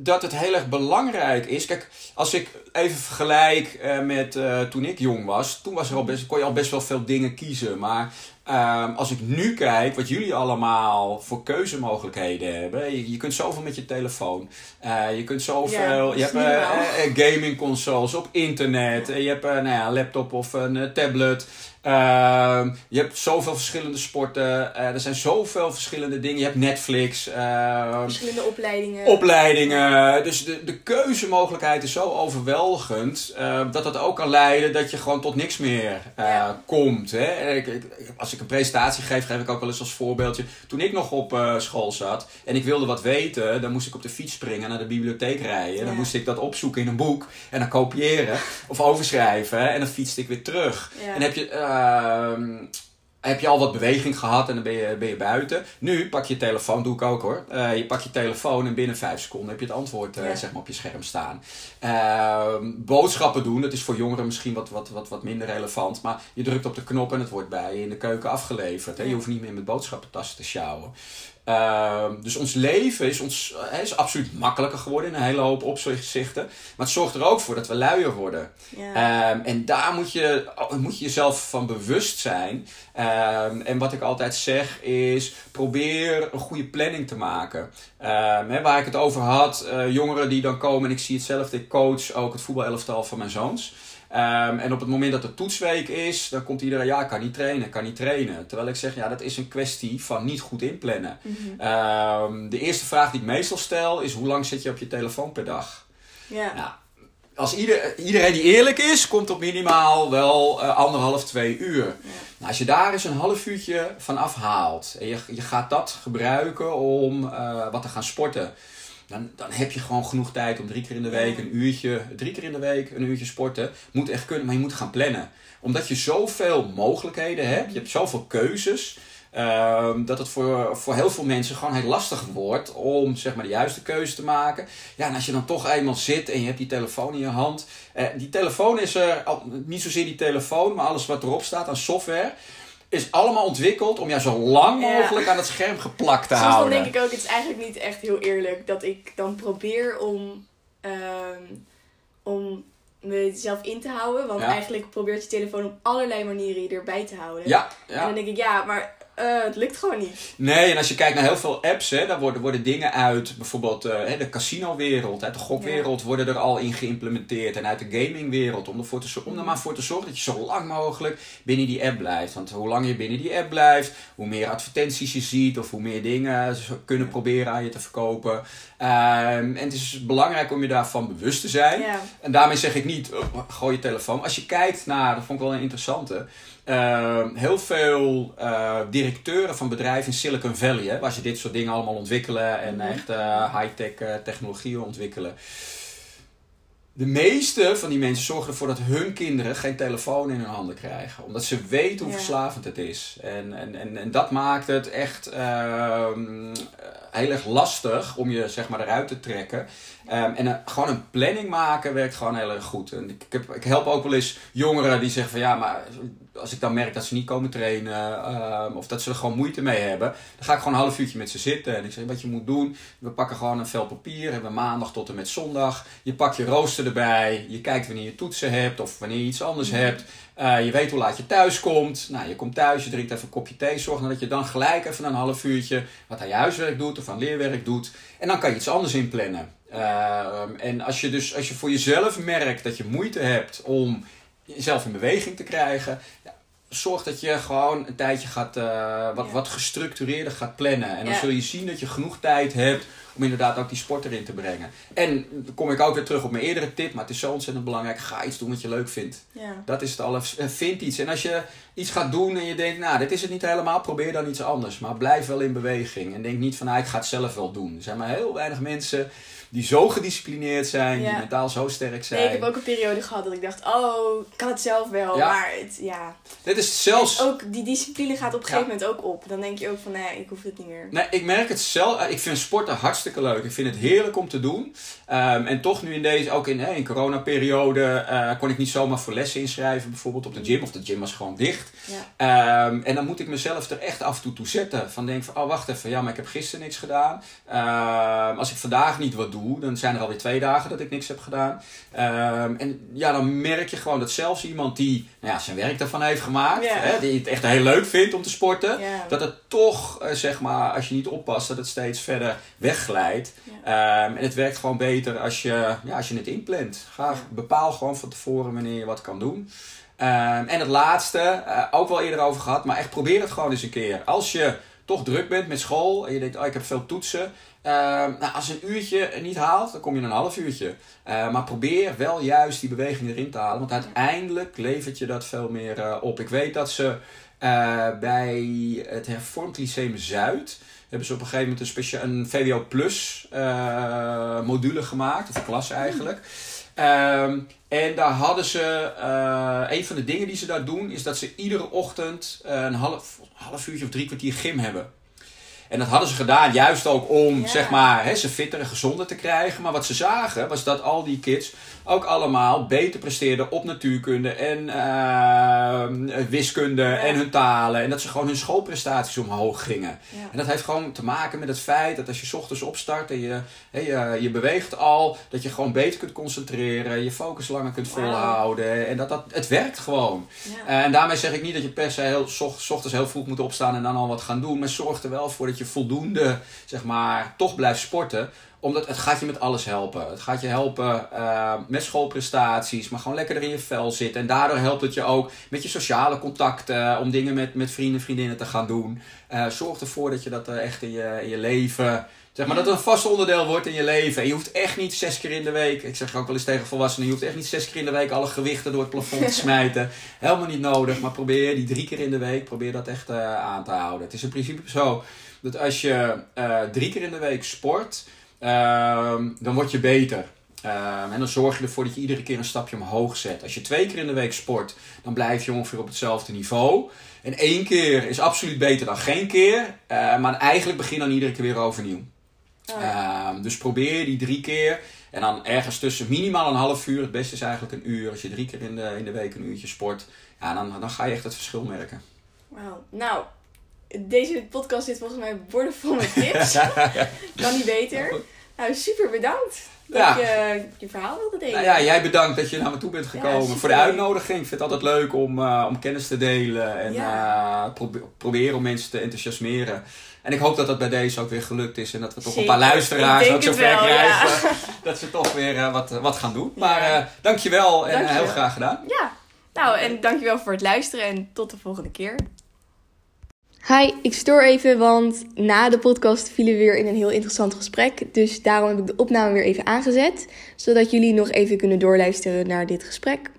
dat het heel erg belangrijk is. Kijk, als ik even vergelijk eh, met eh, toen ik jong was, toen was er al best, kon je al best wel veel dingen kiezen. Maar ehm, als ik nu kijk wat jullie allemaal voor keuzemogelijkheden hebben. Je, je kunt zoveel met je telefoon. Eh, je kunt zoveel. Ja, je hebt gaming consoles op internet. Je hebt eh, nou ja, een laptop of een tablet. Ehm, je hebt zoveel verschillende sporten. Eh, er zijn zoveel verschillende dingen. Je hebt Netflix. ehm, Verschillende opleidingen. opleidingen. Dus de, de keuzemogelijkheid is zo overweldigend eh, dat dat ook kan leiden dat je gewoon tot niks meer eh, Ja. komt. Hè? Ik, ik- als ik een presentatie geef, geef ik ook wel eens als voorbeeldje. Toen ik nog op eh, school zat en ik wilde wat weten, dan moest ik op de fiets springen naar de bibliotheek rijden. Dan moest ik dat opzoeken in een boek en dan kopiëren of overschrijven en dan fietste ik weer terug. Ja. En heb je. Ehm, heb je al wat beweging gehad en dan ben je, ben je buiten. Nu pak je je telefoon, doe ik ook hoor. Eh, je pakt je telefoon en binnen vijf seconden heb je het antwoord eh, Ja. zeg maar op je scherm staan. Ehm, boodschappen doen, dat is voor jongeren misschien wat, wat, wat, wat minder relevant. Maar je drukt op de knop en het wordt bij je in de keuken afgeleverd. Hè? Je hoeft niet meer met boodschappentassen te sjouwen. Ehm, dus ons leven is, ons, is absoluut makkelijker geworden in een hele hoop opzichten. Maar het zorgt er ook voor dat we luier worden. Ja. Ehm, en daar moet je, moet je jezelf van bewust zijn. Ehm, en wat ik altijd zeg is: probeer een goede planning te maken. Waar ik het over had, eh, jongeren die dan komen, en ik zie het zelf, ik coach ook het voetbalelftal van mijn zoons. Ehm, en op het moment dat er toetsweek is, dan komt iedereen, ja, kan niet trainen, ik kan niet trainen. Terwijl ik zeg, ja, dat is een kwestie van niet goed inplannen. Mhm. Ehm, de eerste vraag die ik meestal stel is, hoe lang zit je op je telefoon per dag? ja. Nou, als ieder, iedereen die eerlijk is, komt op minimaal wel eh, anderhalf, twee uur. Nou, als je daar eens een half uurtje van afhaalt en je, je gaat dat gebruiken om eh, wat te gaan sporten, dan, dan heb je gewoon genoeg tijd om drie keer in de week een uurtje, drie keer in de week een uurtje sporten. Moet echt kunnen, maar je moet gaan plannen. Omdat je zoveel mogelijkheden hebt, je hebt zoveel keuzes. ehm, dat het voor, voor heel veel mensen gewoon heel lastig wordt om zeg maar, de juiste keuze te maken. Ja, en als je dan toch eenmaal zit en je hebt die telefoon in je hand. eh, die telefoon is er, niet zozeer die telefoon, maar alles wat erop staat aan software. Is allemaal ontwikkeld om jou zo lang Ja. mogelijk aan het scherm geplakt te Soms dan houden. denk ik ook, het is eigenlijk niet echt heel eerlijk dat ik dan probeer om, ehm, om mezelf in te houden. Want Ja. eigenlijk probeert je telefoon op allerlei manieren je erbij te houden. Ja, En ja. dan denk ik, ja, maar eh, het lukt gewoon niet. Nee, en als je kijkt naar heel veel apps, hè, daar worden, worden dingen uit bijvoorbeeld hè, de casino-wereld, uit de gokwereld worden er al in geïmplementeerd. En uit de gaming-wereld. Om, ervoor te, om er maar voor te zorgen dat je zo lang mogelijk binnen die app blijft. Want hoe langer je binnen die app blijft, hoe meer advertenties je ziet of hoe meer dingen ze kunnen proberen aan je te verkopen. Ehm, en het is belangrijk om je daarvan bewust te zijn. Ja. En daarmee zeg ik niet, oh, gooi je telefoon. Als je kijkt naar, dat vond ik wel een interessante. Ehm, heel veel eh, directeuren van bedrijven in Silicon Valley, hè, waar ze dit soort dingen allemaal ontwikkelen en Mhm. echt eh, high-tech eh, technologieën ontwikkelen. De meeste van die mensen zorgen ervoor dat hun kinderen geen telefoon in hun handen krijgen. Omdat ze weten hoe verslavend het is. En, en, en, en dat maakt het echt ehm, heel erg lastig om je zeg maar, eruit te trekken. Ehm, en een- gewoon een planning maken werkt gewoon heel erg goed. En ik, ik, heb, ik help ook wel eens jongeren die zeggen van ja, maar als ik dan merk dat ze niet komen trainen ehm, of dat ze er gewoon moeite mee hebben, dan ga ik gewoon een half uurtje met ze zitten. En ik zeg wat je moet doen, we pakken gewoon een vel papier, hebben maandag tot en met zondag. Je pakt je rooster erbij, je kijkt wanneer je toetsen hebt of wanneer je iets anders hebt. Eh, je weet hoe laat je thuis komt. Nou, je komt thuis, je drinkt even een kopje thee. Zorg dat je dan gelijk even een half uurtje wat aan je huiswerk doet of aan leerwerk doet. En dan kan je iets anders inplannen. Ehm, en als je dus als je voor jezelf merkt dat je moeite hebt om jezelf in beweging te krijgen. Zorg dat je gewoon een tijdje gaat, eh, wat, Ja. wat gestructureerder gaat plannen. En dan Ja. zul je zien dat je genoeg tijd hebt om inderdaad ook die sport erin te brengen. En dan kom ik ook weer terug op mijn eerdere tip, maar het is zo ontzettend belangrijk. Ga iets doen wat je leuk vindt. Ja. Dat is het alles. Eh, Vind iets. En als je iets gaat doen en je denkt, nou, dit is het niet helemaal, probeer dan iets anders. Maar blijf wel in beweging. En denk niet van, nou, ik ga het zelf wel doen. Er zijn maar heel weinig mensen die zo gedisciplineerd zijn, die mentaal zo sterk zijn. Nee, ik heb ook een periode gehad dat ik dacht, oh, ik kan het zelf wel. Ja. Maar het, ja. Dit is zelfs... Ook die discipline gaat op een gegeven moment ook op. Dan denk je ook van, nee, ik hoef het niet meer. Nee, ik merk het zelf. eh, Ik vind sporten hartstikke hartstikke leuk. Ik vind het heerlijk om te doen. Ehm, en toch nu in deze, ook in, in coronaperiode, uh, kon ik niet zomaar voor lessen inschrijven, bijvoorbeeld op de gym. Of de gym was gewoon dicht. Ja. Ehm, en dan moet ik mezelf er echt af en toe toe zetten. Van denk van, oh wacht even, ja, maar ik heb gisteren niks gedaan. Ehm, als ik vandaag niet wat doe, dan zijn er alweer twee dagen dat ik niks heb gedaan. en ja, dan merk je gewoon dat zelfs iemand die nou ja, zijn werk daarvan heeft gemaakt, hè, die het echt heel leuk vindt om te sporten, dat het toch, uh, zeg maar, als je niet oppast, dat het steeds verder wegglijdt. en het werkt gewoon beter als je, ja, als je het inplant. Ga, Bepaal gewoon van tevoren wanneer je wat kan doen. Ehm, en het laatste, uh, ook wel eerder over gehad, maar echt probeer het gewoon eens een keer. Als je toch druk bent met school en je denkt, oh ik heb veel toetsen. Ehm, nou, als een uurtje niet haalt, dan kom je een half uurtje. Uh, maar probeer wel juist die beweging erin te halen, want uiteindelijk levert je dat veel meer uh, op. Ik weet dat ze uh, bij het Hervormd Lyceum Zuid hebben ze op een gegeven moment een, speciaal, een VWO Plus module gemaakt, of een klas eigenlijk. Um, en daar hadden ze, uh, een van de dingen die ze daar doen, is dat ze iedere ochtend een half, half uurtje of drie kwartier gym hebben. En dat hadden ze gedaan juist ook om, zeg maar, hè, ze fitter en gezonder te krijgen. Maar wat ze zagen, was dat al die kids ook allemaal beter presteerden op natuurkunde en uh, wiskunde en hun talen. En dat ze gewoon hun schoolprestaties omhoog gingen. En dat heeft gewoon te maken met het feit dat als je ochtends opstart en je, je, je beweegt al, dat je gewoon beter kunt concentreren, je focus langer kunt volhouden. En dat, dat het werkt gewoon. en daarmee zeg ik niet dat je per se heel, ochtends heel vroeg moet opstaan en dan al wat gaan doen. Maar zorg er wel voor dat je voldoende, zeg maar, toch blijft sporten omdat het gaat je met alles helpen. Het gaat je helpen uh, met schoolprestaties, maar gewoon lekker in je vel zitten. En daardoor helpt het je ook met je sociale contacten, om dingen met, met vrienden en vriendinnen te gaan doen. Uh, zorg ervoor dat je dat echt in je, in je leven, zeg maar, dat het een vast onderdeel wordt in je leven. En je hoeft echt niet zes keer in de week, ik zeg ook wel eens tegen volwassenen, je hoeft echt niet zes keer in de week alle gewichten door het plafond te smijten. Helemaal niet nodig, maar probeer die drie keer in de week, probeer dat echt aan te houden. Het is in principe zo dat als je drie keer in de week sport Ehm, dan word je beter. Um, en dan zorg je ervoor dat je iedere keer een stapje omhoog zet. Als je twee keer in de week sport, dan blijf je ongeveer op hetzelfde niveau. En één keer is absoluut beter dan geen keer. Uh, maar eigenlijk begin dan iedere keer weer overnieuw. Oh. Um, dus probeer die drie keer. En dan ergens tussen minimaal een half uur. Het beste is eigenlijk een uur. Als je drie keer in de, in de week een uurtje sport. Ja, dan, dan ga je echt het verschil merken. Wauw. Nou, deze podcast zit volgens mij vol met tips. kan niet beter. Nou, super bedankt dat ja. je je verhaal wilde delen. Nou ja, jij bedankt dat je naar me toe bent gekomen voor de uitnodiging. Ik vind het altijd leuk om, uh, om kennis te delen en uh, proberen om mensen te enthousiasmeren. En ik hoop dat dat bij deze ook weer gelukt is en dat we toch een paar luisteraars ook zo ver krijgen. dat ze toch weer uh, wat, wat gaan doen. Maar dankjewel en dankjewel. heel graag gedaan. Ja, nou en dankjewel voor het luisteren en tot de volgende keer. Hi, ik stoor even, want na de podcast vielen we weer in een heel interessant gesprek. Dus daarom heb ik de opname weer even aangezet, zodat jullie nog even kunnen doorluisteren naar dit gesprek.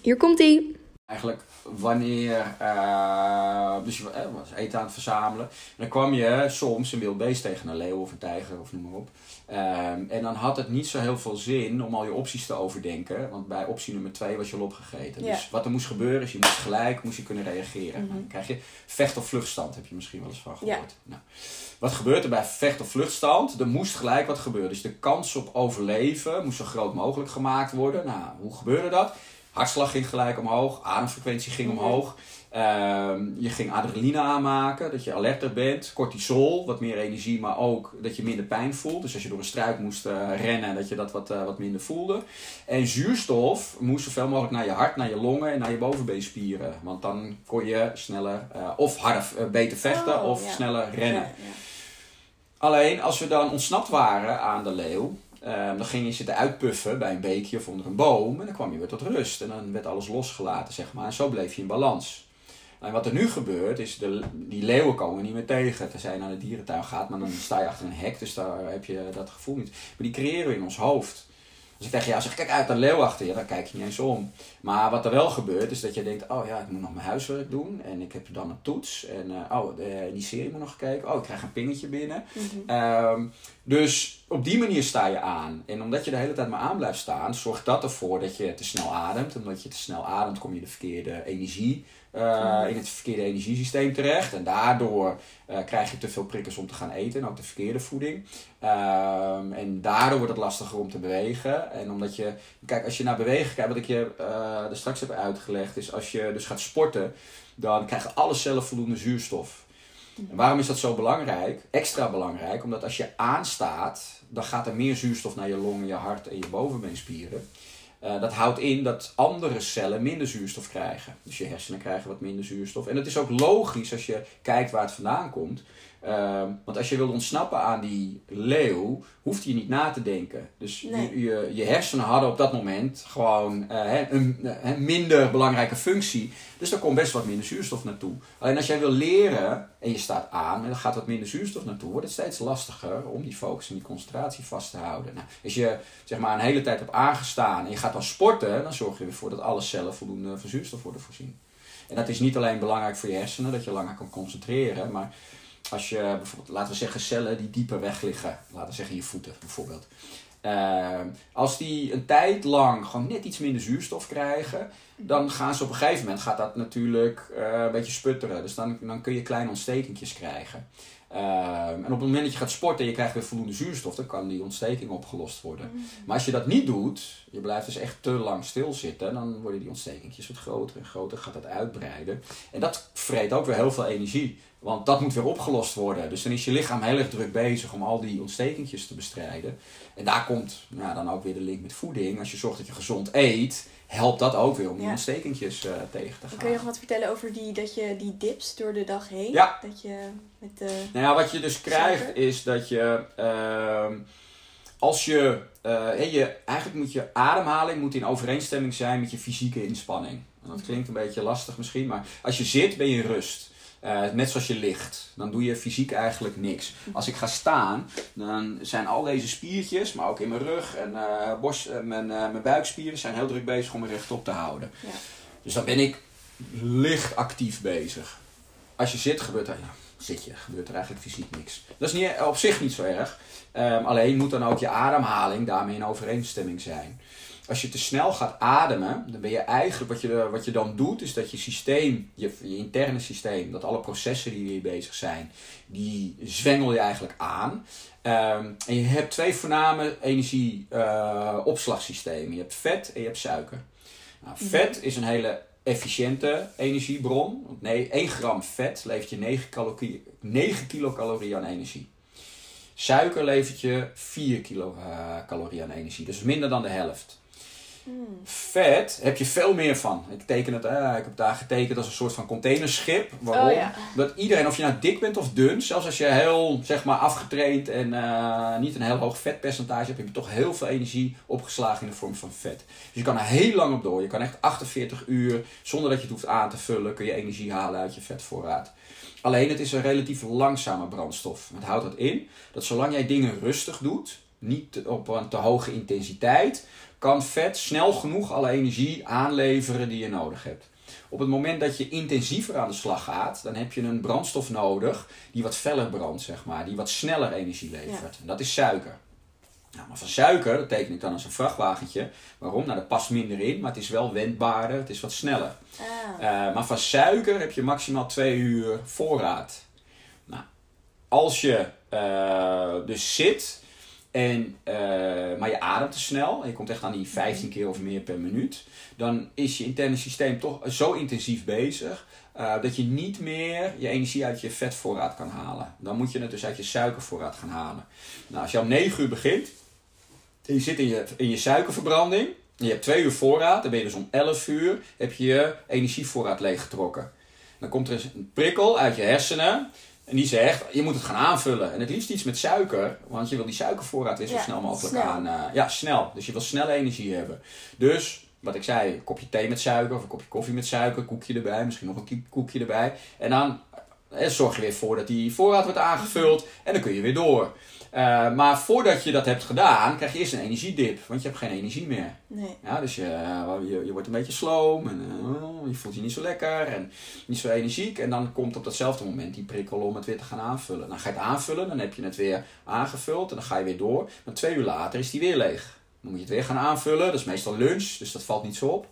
Hier komt ie. Eigenlijk wanneer uh, dus je eh, was eten aan het verzamelen. En dan kwam je soms een wild beest tegen, een leeuw of een tijger of noem maar op. Um, en dan had het niet zo heel veel zin om al je opties te overdenken. Want bij optie nummer 2 was je al opgegeten. Dus wat er moest gebeuren is, je moest gelijk moest je kunnen reageren. Mm Dan krijg je vecht- of vluchtstand, heb je misschien wel eens van gehoord. Nou, wat gebeurt er bij vecht- of vluchtstand? Er moest gelijk wat gebeuren. Dus de kans op overleven moest zo groot mogelijk gemaakt worden. Nou, hoe gebeurde dat? Hartslag ging gelijk omhoog, ademfrequentie ging omhoog. Ehm, je ging adrenaline aanmaken, dat je alerter bent. Cortisol, wat meer energie, maar ook dat je minder pijn voelt. Dus als je door een struik moest uh, rennen, dat je dat wat, uh, wat minder voelde. En zuurstof moest zoveel mogelijk naar je hart, naar je longen en naar je bovenbeenspieren. Want dan kon je sneller uh, of harder, beter vechten oh, of sneller rennen. Ja, ja. Alleen als we dan ontsnapt waren aan de leeuw, Um, dan ging je zitten uitpuffen bij een beekje of onder een boom. En dan kwam je weer tot rust. En dan werd alles losgelaten, zeg maar. En zo bleef je in balans. En wat er nu gebeurt, is de, die leeuwen komen niet meer tegen. Tenzij je naar de dierentuin gaat, maar dan sta je achter een hek. Dus daar heb je dat gevoel niet. Maar die creëren we in ons hoofd. Als ik tegen jou zeg, kijk uit, een leeuw achter je, dan kijk je niet eens om. Maar wat er wel gebeurt, is dat je denkt, oh ja, ik moet nog mijn huiswerk doen. En ik heb dan een toets. En uh, oh, de, die serie moet nog gekeken. Oh, ik krijg een pingetje binnen. Mm -hmm. dus op die manier sta je aan. En omdat je de hele tijd maar aan blijft staan, zorgt dat ervoor dat je te snel ademt. Omdat je te snel ademt, kom je de verkeerde energie eh, in het verkeerde energiesysteem terecht. En daardoor eh, krijg je te veel prikkels om te gaan eten en ook de verkeerde voeding. Ehm, en daardoor wordt het lastiger om te bewegen. En omdat je, kijk, als je naar bewegen kijkt, wat ik je uh, er straks heb uitgelegd, is als je dus gaat sporten, dan krijgen alle cellen voldoende zuurstof. En waarom is dat zo belangrijk? Extra belangrijk, omdat als je aanstaat, dan gaat er meer zuurstof naar je longen, je hart en je bovenbeenspieren. Uh, dat houdt in dat andere cellen minder zuurstof krijgen. Dus je hersenen krijgen wat minder zuurstof. En het is ook logisch als je kijkt waar het vandaan komt. Uh, want als je wil ontsnappen aan die leeuw, hoeft je niet na te denken. Dus je, je, je, hersenen hadden op dat moment gewoon uh, een, een, minder belangrijke functie. Dus daar komt best wat minder zuurstof naartoe. Alleen als jij wil leren en je staat aan en er gaat wat minder zuurstof naartoe, wordt het steeds lastiger om die focus en die concentratie vast te houden. Nou, als je zeg maar een hele tijd hebt aangestaan en je gaat dan sporten, dan zorg je ervoor dat alle cellen voldoende van zuurstof worden voorzien. En dat is niet alleen belangrijk voor je hersenen, dat je langer kan concentreren, maar als je bijvoorbeeld, laten we zeggen, cellen die dieper weg liggen, laten we zeggen je voeten bijvoorbeeld. Uh, als die een tijd lang gewoon net iets minder zuurstof krijgen, dan gaan ze op een gegeven moment, gaat dat natuurlijk uh, een beetje sputteren. Dus dan, dan kun je kleine ontstekentjes krijgen. Uh, en op het moment dat je gaat sporten en je krijgt weer voldoende zuurstof, dan kan die ontsteking opgelost worden. Mm. Maar als je dat niet doet, je blijft dus echt te lang stilzitten, dan worden die ontstekentjes wat groter en groter, gaat dat uitbreiden. En dat vreet ook weer heel veel energie. Want dat moet weer opgelost worden. Dus dan is je lichaam heel erg druk bezig om al die ontstekentjes te bestrijden. En daar komt nou, dan ook weer de link met voeding. Als je zorgt dat je gezond eet, helpt dat ook weer om die ontstekentjes uh, tegen te gaan. Kun je nog wat vertellen over die, dat je die dips door de dag heen? Ja. Dat je met de nou ja, wat je dus krijgt is dat je... Uh, als je, uh, je... Eigenlijk moet je ademhaling moet in overeenstemming zijn met je fysieke inspanning. Dat klinkt een beetje lastig misschien, maar als je zit ben je rust. Uh, net zoals je ligt. Dan doe je fysiek eigenlijk niks. Als ik ga staan, dan zijn al deze spiertjes, maar ook in mijn rug en uh, borst, uh, mijn, mijn buikspieren, zijn heel druk bezig om me rechtop te houden. Ja. Dus dan ben ik licht actief bezig. Als je zit, gebeurt er, ja, zit je, gebeurt er eigenlijk fysiek niks. Dat is niet, op zich niet zo erg. Um, alleen moet dan ook je ademhaling daarmee in overeenstemming zijn als je te snel gaat ademen, dan ben je eigenlijk, wat je, wat je dan doet, is dat je systeem, je, je interne systeem, dat alle processen die hier bezig zijn, die zwengel je eigenlijk aan. Um, en je hebt twee voorname energieopslagsystemen. Uh, je hebt vet en je hebt suiker. Nou, vet is een hele efficiënte energiebron. Want nee, 1 gram vet levert je 9, calorie, 9 kilocalorieën aan energie. Suiker levert je 4 kilocalorieën aan energie. Dus minder dan de helft. Vet heb je veel meer van. Ik teken het, uh, ik heb daar getekend als een soort van containerschip. Waarom? Oh, ja. Dat iedereen, of je nou dik bent of dun, zelfs als je heel zeg maar afgetraind en uh, niet een heel hoog vetpercentage hebt, heb je toch heel veel energie opgeslagen in de vorm van vet. Dus je kan er heel lang op door. Je kan echt 48 uur, zonder dat je het hoeft aan te vullen, kun je energie halen uit je vetvoorraad. Alleen het is een relatief langzame brandstof. Wat houdt dat in? Dat zolang jij dingen rustig doet, niet op een te hoge intensiteit, kan vet snel genoeg alle energie aanleveren die je nodig hebt. Op het moment dat je intensiever aan de slag gaat, dan heb je een brandstof nodig die wat feller brandt, zeg maar, die wat sneller energie levert. En dat is suiker. Nou, maar van suiker, dat teken ik dan als een vrachtwagentje. Waarom? Nou, dat past minder in, maar het is wel wendbaarder, het is wat sneller. Ah. Uh, maar van suiker heb je maximaal twee uur voorraad. Nou, als je uh, dus zit en, uh, maar je ademt te snel je komt echt aan die 15 keer of meer per minuut. Dan is je interne systeem toch zo intensief bezig uh, dat je niet meer je energie uit je vetvoorraad kan halen. Dan moet je het dus uit je suikervoorraad gaan halen. Nou, als je om 9 uur begint en je zit in je, in je suikerverbranding. En je hebt 2 uur voorraad, dan ben je dus om 11 uur heb je je energievoorraad leeggetrokken. Dan komt er een prikkel uit je hersenen. En die zegt, je moet het gaan aanvullen. En het liefst iets met suiker, want je wil die suikervoorraad weer zo snel mogelijk aan. Uh, ja, snel. Dus je wil snelle energie hebben. Dus, wat ik zei, een kopje thee met suiker of een kopje koffie met suiker, koekje erbij, misschien nog een koekje erbij. En dan eh, zorg je weer voor dat die voorraad wordt aangevuld en dan kun je weer door. Uh, maar voordat je dat hebt gedaan, krijg je eerst een energiedip. Want je hebt geen energie meer. Nee. Ja, dus je, je, je wordt een beetje sloom. En uh, je voelt je niet zo lekker. En niet zo energiek. En dan komt op datzelfde moment die prikkel om het weer te gaan aanvullen. Dan ga je het aanvullen. Dan heb je het weer aangevuld. En dan ga je weer door. Maar twee uur later is die weer leeg. Dan moet je het weer gaan aanvullen. Dat is meestal lunch. Dus dat valt niet zo op.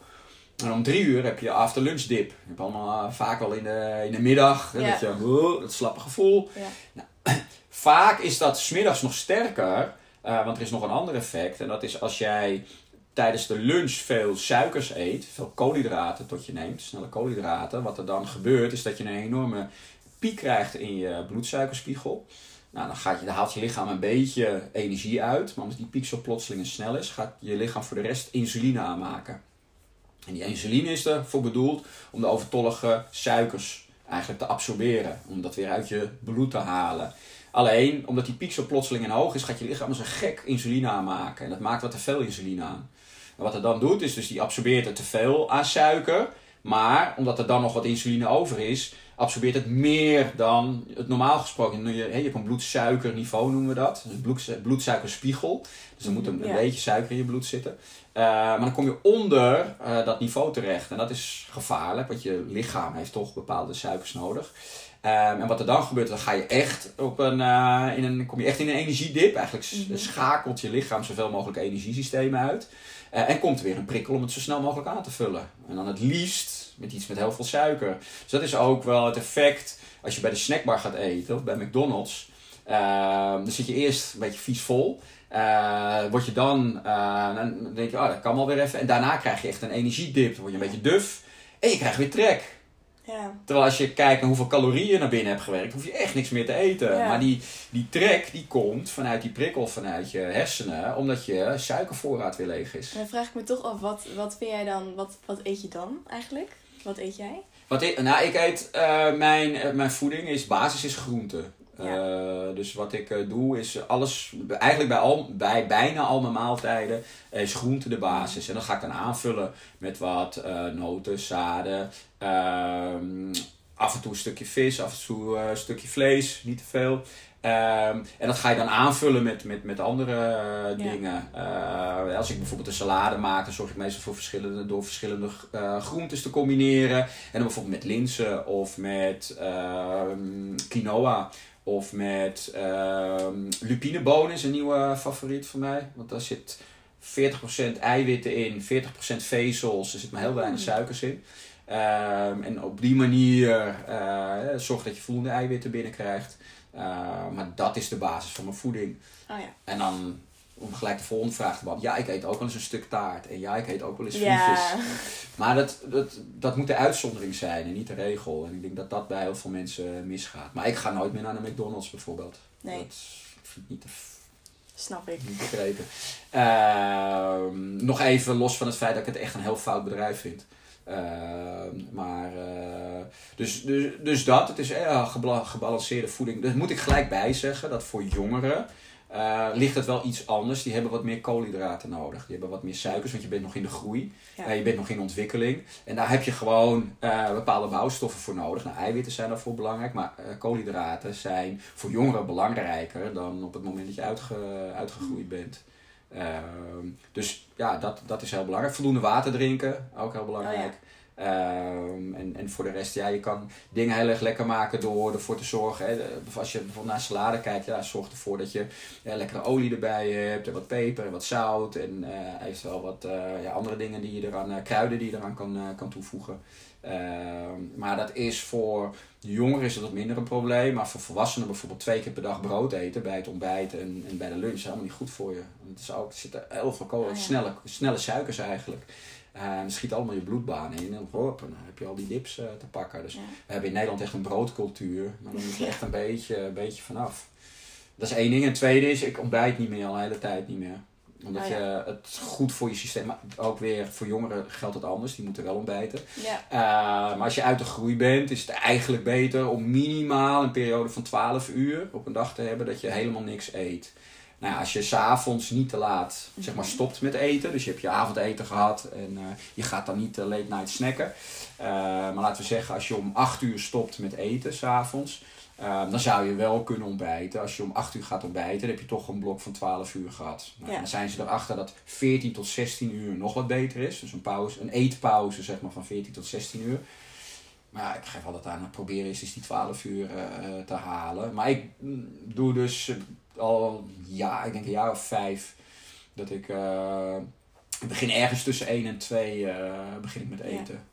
En om drie uur heb je after lunch dip. Je hebt allemaal eh, vaak al in de, in de middag. hè, Ja. Dat, je, oh, dat slappe gevoel. Ja. Vaak is dat smiddags nog sterker. eh, want er is nog een ander effect. En dat is als jij tijdens de lunch veel suikers eet. Veel koolhydraten tot je neemt. Snelle koolhydraten. Wat er dan gebeurt is dat je een enorme piek krijgt in je bloedsuikerspiegel. Nou, dan, gaat je, dan haalt je lichaam een beetje energie uit. Maar omdat die piek zo plotseling en snel is, gaat je lichaam voor de rest insuline aanmaken. En die insuline is ervoor bedoeld om de overtollige suikers eigenlijk te absorberen. Om dat weer uit je bloed te halen. Alleen, omdat die piek zo plotseling en hoog is, gaat je lichaam een gek insuline aanmaken. En dat maakt wat te veel insuline aan. En wat het dan doet, is dus die absorbeert er te veel aan suiker. Maar omdat er dan nog wat insuline over is, absorbeert het meer dan het normaal gesproken. Je, hebt een bloedsuikerniveau, noemen we dat. Dus een bloed, bloedsuikerspiegel. Dus er moet een, beetje suiker in je bloed zitten. Eh, maar dan kom je onder eh, dat niveau terecht. En dat is gevaarlijk, want je lichaam heeft toch bepaalde suikers nodig. Ehm, en wat er dan gebeurt, dan ga je echt op een, eh, in een, kom je echt in een energiedip. Eigenlijk Mhm. schakelt je lichaam zoveel mogelijk energiesystemen uit. Eh, en komt er weer een prikkel om het zo snel mogelijk aan te vullen. En dan het liefst met iets met heel veel suiker. Dus dat is ook wel het effect als je bij de snackbar gaat eten of bij McDonald's. Ehm, dan zit je eerst een beetje vies vol. Eh, word je dan, dan denk je, oh dat kan wel weer even. En daarna krijg je echt een energiedip. Dan word je een beetje duf. En je krijgt weer trek. Ja. Terwijl als je kijkt naar hoeveel calorieën je naar binnen hebt gewerkt, hoef je echt niks meer te eten. Ja. Maar die, die trek die komt vanuit die prikkel vanuit je hersenen, omdat je suikervoorraad weer leeg is. Dan vraag ik me toch af, wat, wat vind jij dan, wat, wat eet je dan eigenlijk? Wat eet jij? Wat ik, nou, ik eet, eh, mijn, eh, mijn voeding is, basis is groente. Ja. Eh, dus wat ik eh, doe is alles, eigenlijk bij, al, bij bijna al mijn maaltijden is groente de basis. En dan ga ik dan aanvullen met wat eh, noten, zaden, ehm, af en toe een stukje vis, af en toe een stukje vlees, niet te veel. Ehm, en dat ga je dan aanvullen met, met, met andere Ja. dingen. Als ik bijvoorbeeld een salade maak, dan zorg ik meestal voor verschillende, door verschillende eh, groentes te combineren. En dan bijvoorbeeld met linzen of met ehm, quinoa. Of met ehm lupinebonen is een nieuwe favoriet voor mij. Want daar zit 40% eiwitten in, 40% vezels. Er zit maar heel weinig Mm. suikers in. Ehm, en op die manier eh zorg dat je voldoende eiwitten binnenkrijgt. Uh, maar dat is de basis van mijn voeding. Oh ja. En dan om gelijk de volgende vraag te beantwoorden. Ja, ik eet ook wel eens een stuk taart. En ja, ik eet ook wel eens frietjes. Ja. Maar dat, dat, dat moet de uitzondering zijn en niet de regel. En ik denk dat dat bij heel veel mensen misgaat. Maar ik ga nooit meer naar de McDonald's bijvoorbeeld. Nee. Dat vind ik niet te, Snap ik. niet begrepen. Ehm, nog even los van het feit dat ik het echt een heel fout bedrijf vind. Ehm, maar, eh, dus, dus, dus dat, het is gebala- gebalanceerde voeding. Dat moet ik gelijk bij zeggen, dat voor jongeren eh, ligt het wel iets anders. Die hebben wat meer koolhydraten nodig. Die hebben wat meer suikers, want je bent nog in de groei. Ja. Eh, je bent nog in ontwikkeling. En daar heb je gewoon eh, bepaalde bouwstoffen voor nodig. Nou, eiwitten zijn daarvoor belangrijk, maar koolhydraten zijn voor jongeren belangrijker dan op het moment dat je uitge- uitgegroeid bent. Ehm, dus ja, dat, dat is heel belangrijk. Voldoende water drinken, ook heel belangrijk. Ehm, en, en voor de rest, ja, je kan dingen heel erg lekker maken door ervoor te zorgen. Hè, als je bijvoorbeeld naar salade kijkt, ja, zorg ervoor dat je ja, lekkere olie erbij hebt. En wat peper en wat zout. En eh eventueel wat eh, ja, andere dingen die je eraan, eh, kruiden die je eraan kan, kan toevoegen. Ehm, maar dat is voor jongeren is dat wat minder een probleem. Maar voor volwassenen bijvoorbeeld twee keer per dag brood eten bij het ontbijt en, en bij de lunch is helemaal niet goed voor je. Want Het, is ook, er zitten heel veel kool, ja. snelle, snelle suikers eigenlijk. Eh, en schiet allemaal je bloedbaan in en hop, en dan heb je al die dips eh, te pakken. Dus Ja. we hebben in Nederland echt een broodcultuur, maar daar moet je echt een beetje, een beetje vanaf. Dat is één ding. En het tweede is, ik ontbijt niet meer, al de hele tijd niet meer. Omdat Oh ja. je het goed voor je systeem, maar ook weer voor jongeren geldt het anders, die moeten wel ontbijten. Ja. Uh, maar als je uit de groei bent, is het eigenlijk beter om minimaal een periode van 12 uur op een dag te hebben dat je helemaal niks eet. Nou ja, als je s'avonds niet te laat zeg maar, stopt met eten, dus je hebt je avondeten gehad en uh, je gaat dan niet uh, late night snacken. Uh, maar laten we zeggen, als je om 8 uur stopt met eten s'avonds, dan zou je wel kunnen ontbijten. Als je om 8 uur gaat ontbijten, dan heb je toch een blok van 12 uur gehad. Nou, Ja. Dan zijn ze erachter dat 14 tot 16 uur nog wat beter is. Dus een, pauze, een eetpauze zeg maar, van 14 tot 16 uur. Maar ja, ik geef altijd aan, proberen eens eens die 12 uur uh, te halen. Maar ik mm, doe dus al, ja, ik denk een jaar of vijf, dat ik uh, Ik begin ergens tussen 1 en 2 uh, begin ik met eten.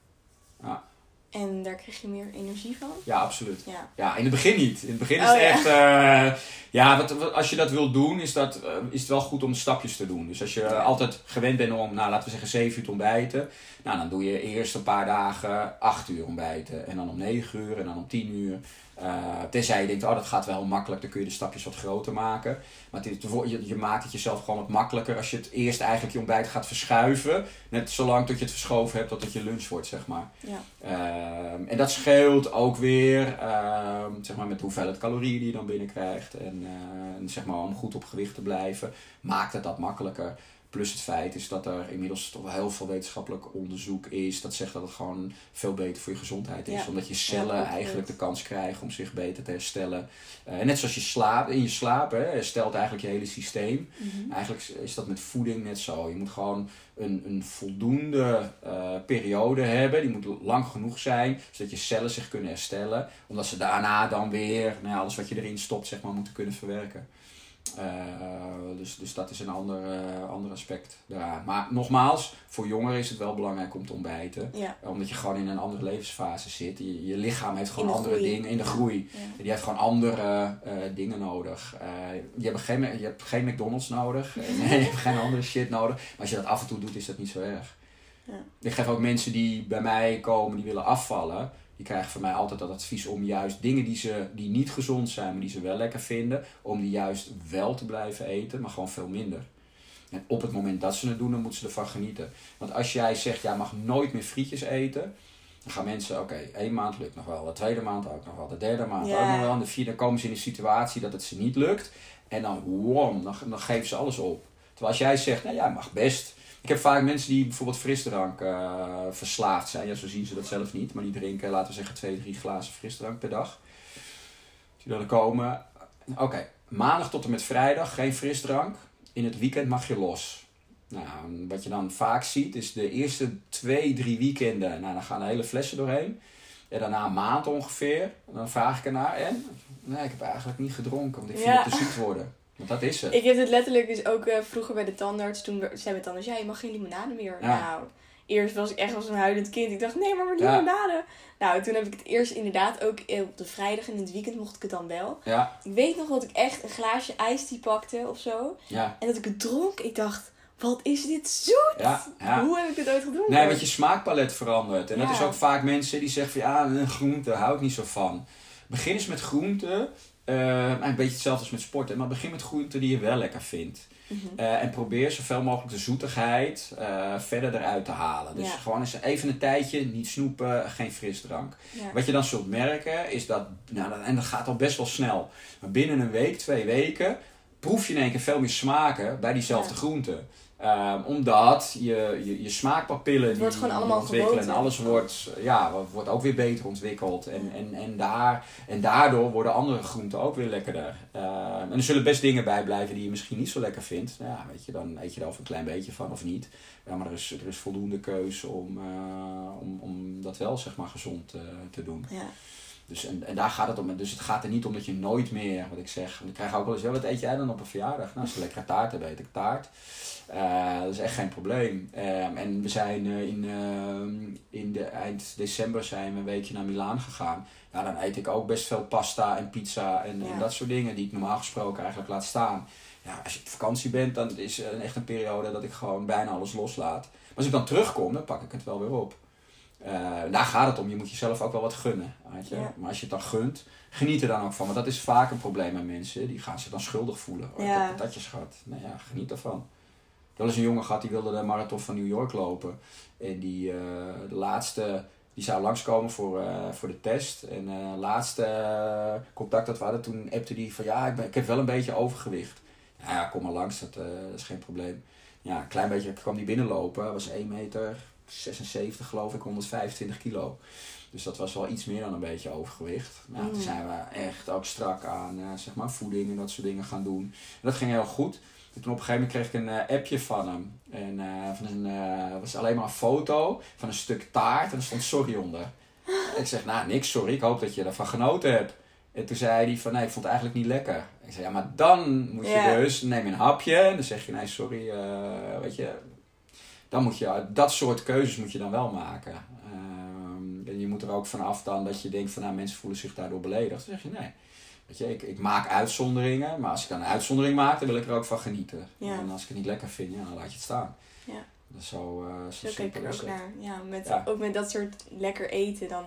Ja. ja. En daar krijg je meer energie van? Ja, absoluut. Ja, ja in het begin niet. In het begin is Oh, het ja. echt... eh, ja, wat, als je dat wilt doen, is, dat, eh, is het wel goed om stapjes te doen. Dus als je altijd gewend bent om, nou, laten we zeggen, 7 uur te ontbijten. Nou, dan doe je eerst een paar dagen 8 uur ontbijten. En dan om 9 uur en dan om 10 uur. Eh, tenzij je denkt, oh, dat gaat wel makkelijk. Dan kun je de stapjes wat groter maken. Maar het je, je maakt het jezelf gewoon wat makkelijker. Als je het eerst eigenlijk je ontbijt gaat verschuiven. Net zolang tot je het verschoven hebt tot het je lunch wordt, zeg maar. Ja. Ehm, en dat scheelt ook weer ehm, zeg maar met de hoeveelheid calorieën die je dan binnenkrijgt. En eh, zeg maar om goed op gewicht te blijven, maakt het dat makkelijker. Plus het feit is dat er inmiddels toch wel heel veel wetenschappelijk onderzoek is. Dat zegt dat het gewoon veel beter voor je gezondheid is. Ja. Omdat je cellen Ja, eigenlijk de kans krijgen om zich beter te herstellen. En net zoals je slaapt, in je slaap hè, herstelt eigenlijk je hele systeem. Mhm. Eigenlijk is dat met voeding net zo. Je moet gewoon een, een voldoende eh, periode hebben. Die moet lang genoeg zijn, zodat je cellen zich kunnen herstellen. Omdat ze daarna dan weer nou alles wat je erin stopt, zeg maar, moeten kunnen verwerken. Eh, dus, dus dat is een ander, eh, ander aspect daaraan. Maar nogmaals, voor jongeren is het wel belangrijk om te ontbijten. Ja. Omdat je gewoon in een andere levensfase zit. Je, je lichaam heeft gewoon andere groei. dingen in de groei. Ja. Die heeft gewoon andere eh, dingen nodig. Je, hebt geen, je hebt geen McDonald's nodig. Nee, je hebt geen andere shit nodig. Maar als je dat af en toe doet, is dat niet zo erg. Ja. Ik geef ook mensen die bij mij komen, die willen afvallen. Die krijgen van mij altijd dat advies om juist dingen die, ze, die niet gezond zijn, maar die ze wel lekker vinden. Om die juist wel te blijven eten, maar gewoon veel minder. En op het moment dat ze het doen, dan moeten ze ervan genieten. Want als jij zegt, jij mag nooit meer frietjes eten. Dan gaan mensen, oké, één maand lukt nog wel. De tweede maand ook nog wel. De derde maand ook nog wel. En de vierde komen ze in een situatie dat het ze niet lukt. En dan, wom, dan, dan geven ze alles op. Terwijl als jij zegt, nou ja, mag best. Ik heb vaak mensen die bijvoorbeeld frisdrank eh, verslaafd zijn. Ja, zo zien ze dat zelf niet. Maar die drinken, laten we zeggen, twee, drie glazen frisdrank per dag. Die dan komen. Oké, maandag tot en met vrijdag geen frisdrank. In het weekend mag je los. Nou, wat je dan vaak ziet is de eerste twee, drie weekenden. Nou, dan gaan hele flessen doorheen. En daarna een maand ongeveer. En dan vraag ik ernaar. En? Nee, ik heb eigenlijk niet gedronken. Want ik vind Ja. het te zoet worden. Want dat is het. Ik heb het letterlijk dus ook eh, vroeger bij de tandarts. Toen zei de tandarts, ja, je mag geen limonade meer. Ja. Nou, eerst was ik echt als een huilend kind. Ik dacht, nee, maar met Ja. limonade. Nou, toen heb ik het eerst inderdaad ook eh, op de vrijdag en in het weekend mocht ik het dan wel. Ja, Ik weet nog dat ik echt een glaasje ijsthee pakte of zo. ja, En dat ik het dronk. Ik dacht, wat is dit zoet? ja. ja. Hoe heb ik dit ooit gedronken? Nee, want je smaakpalet verandert. En dat is ook vaak mensen die zeggen van ja, groente, hou ik niet zo van. Begin eens met groenten. Eh, een beetje hetzelfde als met sporten, maar begin met groenten die je wel lekker vindt. Mhm. Eh, en probeer zoveel mogelijk de zoetigheid eh, verder eruit te halen. Dus Ja. gewoon eens even een tijdje, niet snoepen, geen frisdrank. Ja. Wat je dan zult merken is dat, nou, en dat gaat al best wel snel, maar binnen een week, twee weken, proef je in één keer veel meer smaken bij diezelfde Ja. groenten. Ehm, omdat je, je, je smaakpapillen wordt die, gewoon die allemaal ontwikkelen en alles wordt, ja, wordt ook weer beter ontwikkeld. En, en, en, daar, en daardoor worden andere groenten ook weer lekkerder. Ehm, en er zullen best dingen bij blijven die je misschien niet zo lekker vindt. Nou Ja, weet je, dan eet je er of een klein beetje van of niet. Ja, maar er is, er is voldoende keuze om, eh, om, om dat wel zeg maar gezond eh, te doen. Ja. Dus, en, en daar gaat het om. Dus het gaat er niet om dat je nooit meer, wat ik zeg, want ik krijg ook wel eens, ja, wat eet jij dan op een verjaardag? Nou, als je lekkere taart hebt, eet ik taart. Eh, dat is echt geen probleem. Ehm, en we zijn eh, in, ehm, in de eind december zijn we een weekje naar Milaan gegaan. Ja, dan eet ik ook best veel pasta en pizza en, en dat soort dingen die ik normaal gesproken eigenlijk laat staan. Ja, als je op vakantie bent, dan is het echt een periode dat ik gewoon bijna alles loslaat. Maar als ik dan terugkom, dan pak ik het wel weer op. Eh, daar gaat het om. Je moet jezelf ook wel wat gunnen. Weet je? Ja. Maar als je het dan gunt, geniet er dan ook van. Want dat is vaak een probleem met mensen. Die gaan zich dan schuldig voelen. Oh, Ja. heb patatjes gehad. Nou ja, geniet ervan. Wel eens een jongen gehad die wilde de marathon van New York lopen. En die eh, de laatste, die zou langskomen voor, eh, voor de test. En eh laatste contact dat we hadden, toen appte die van ja, ik, ben, ik heb wel een beetje overgewicht. Ja, ja kom maar langs, dat, dat is geen probleem. Ja, een klein beetje kwam die binnenlopen. Was 1 meter 76 geloof ik, 125 kilo. Dus dat was wel iets meer dan een beetje overgewicht. Nou, Toen Mm. zijn we echt ook strak aan eh, zeg maar voeding en dat soort dingen gaan doen. En dat ging heel goed. En toen op een gegeven moment kreeg ik een eh, appje van hem. En eh, van een, was alleen maar een foto van een stuk taart en er stond sorry onder. ik zeg, nou niks sorry, ik hoop dat je ervan genoten hebt. En toen zei hij van, nee, ik vond het eigenlijk niet lekker. Ik zei, ja, maar dan moet je dus, neem een hapje. En dan zeg je, nee, sorry, weet je, dan moet je, dat soort keuzes moet je dan wel maken. Ehm, en je moet er ook vanaf dan dat je denkt van nou mensen voelen zich daardoor beledigd. Dan zeg je nee. Weet je, ik, ik maak uitzonderingen, maar als ik dan een uitzondering maak, dan wil ik er ook van genieten. Ja. En als ik het niet lekker vind, ja, dan laat je het staan. Ja. Dat is zo, eh zo Zo kijk ik er ook naar. Ja, met, Ja. ook met dat soort lekker eten. Dan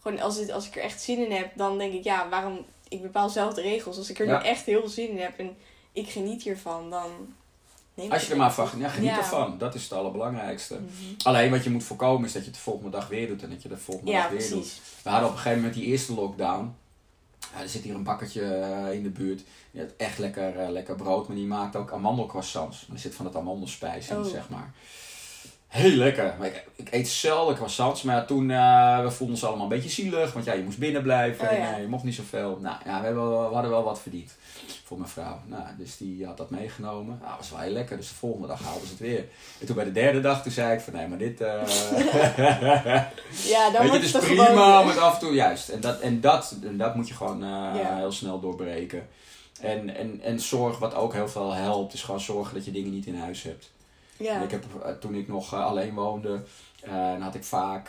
gewoon als, het, als ik er echt zin in heb, dan denk ik, ja, waarom... Ik bepaal zelf de regels. Als ik er nu echt heel veel zin in heb en ik geniet hiervan, dan Als je er maar van ja, geniet Ja. ervan. Dat is het allerbelangrijkste. Mhm. Alleen wat je moet voorkomen is dat je het de volgende dag weer doet en dat je de volgende Ja, dag weer doet. We hadden op een gegeven moment die eerste lockdown. Ja, er zit hier een bakkertje eh, in de buurt. Die had echt lekker, eh, lekker brood, maar die maakt ook amandelcroissants. Er zit van het amandelspijs in, Oh. zeg maar. Heel lekker. Ik, ik eet zelden croissants, maar toen eh, we voelden ons allemaal een beetje zielig. Want ja, je moest binnen blijven Oh, en eh, je mocht niet zoveel. Nou ja, we, hebben, we hadden wel wat verdiend voor mijn vrouw. Nou, dus die had dat meegenomen. Nou, dat was wel heel lekker. Dus de volgende dag haalden ze het weer. En toen bij de derde dag, toen zei ik van nee, maar dit... eh, Ja, dan Weet je, het is toch prima om het af en toe juist. En dat, en dat, en dat moet je gewoon Ja. heel snel doorbreken. En, en, en zorg, wat ook heel veel helpt, is gewoon zorgen dat je dingen niet in huis hebt. En Ja, ik heb, eh, toen ik nog eh, alleen woonde, eh, dan had ik vaak,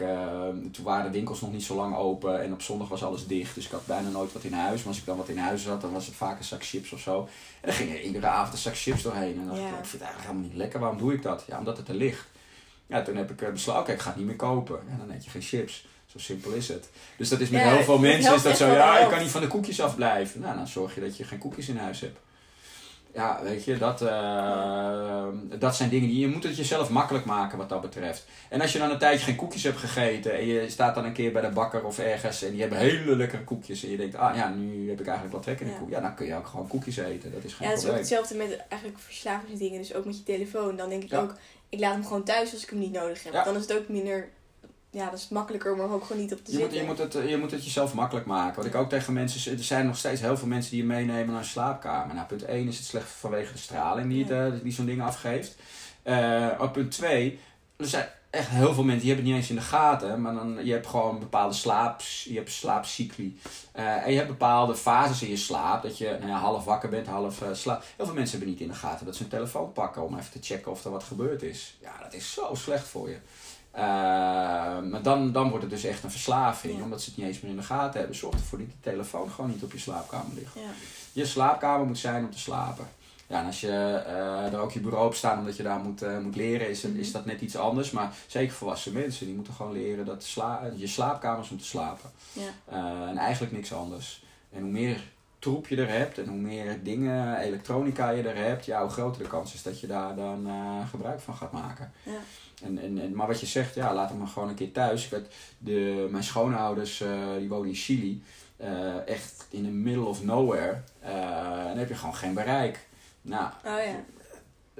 toen waren de winkels nog niet zo lang open en op zondag was alles dicht. Dus ik had bijna nooit wat in huis. Maar als ik dan wat in huis had, dan was het vaak een zak chips of zo. En dan ging er iedere avond een zak chips doorheen. En dan dacht ik, ik vind het eigenlijk helemaal niet lekker. Waarom doe ik dat? Ja, omdat het er ligt. Ja, toen heb ik besloten, oké, ik ga het niet meer kopen. Ja, dan eet je geen chips. Zo simpel is het. Dus dat is met Ja, heel veel mensen is dat zo, ja, ik kan niet van de koekjes afblijven. Nou, dan zorg je dat je geen koekjes in huis hebt. Ja, weet je, dat, eh, dat zijn dingen die je moet het jezelf makkelijk maken wat dat betreft. En als je dan een tijdje geen koekjes hebt gegeten en je staat dan een keer bij de bakker of ergens en die hebben hele lekkere koekjes en je denkt, ah ja, nu heb ik eigenlijk wat trek in de Ja. koek. Ja, dan kun je ook gewoon koekjes eten, dat is geen ja, het is ook hetzelfde met eigenlijk verslavingsdingen. Dus ook met je telefoon. Dan denk ik Ja. ook, ik laat hem gewoon thuis als ik hem niet nodig heb. Ja. Dan is het ook minder... Ja, dat is makkelijker om er ook gewoon niet op te Je moet, je, moet het, eh, je moet het jezelf makkelijk maken. Wat ik ook tegen mensen er zijn nog steeds heel veel mensen die je meenemen naar een slaapkamer. Nou, punt 1 is het slecht vanwege de straling die, het, eh, die zo'n ding afgeeft. Eh, op punt 2, er zijn echt heel veel mensen die hebben het niet eens in de gaten. Maar dan, je hebt gewoon bepaalde slaaps, je hebt slaapcycli. En je hebt bepaalde fases in je slaap. Dat je nou ja, half wakker bent, half uh, slaap. Heel veel mensen hebben niet in de gaten dat ze hun telefoon pakken om even te checken of er wat gebeurd is. Ja, dat is zo slecht voor je. Uh, maar dan, dan wordt het dus echt een verslaving, Ja. omdat ze het niet eens meer in de gaten hebben. Zorg ervoor dat die telefoon gewoon niet op je slaapkamer ligt. Ja. Je slaapkamer moet zijn om te slapen. Ja, en als je uh, er ook je bureau op staat omdat je daar moet, uh, moet leren, is, het, Mhm. is dat net iets anders. Maar zeker volwassen mensen, die moeten gewoon leren dat sla je slaapkamer is om te slapen. Ja. En eigenlijk niks anders. En hoe meer troep je er hebt en hoe meer dingen, elektronica je er hebt, ja, hoe groter de kans is dat je daar dan gebruik van gaat maken. Ja. En, en, en, maar wat je zegt, ja, laat hem maar gewoon een keer thuis. Ik de, mijn schoonouders, uh, die wonen in Chili, uh, echt in the middle of nowhere. en dan heb je gewoon geen bereik. Nou, oh, ja.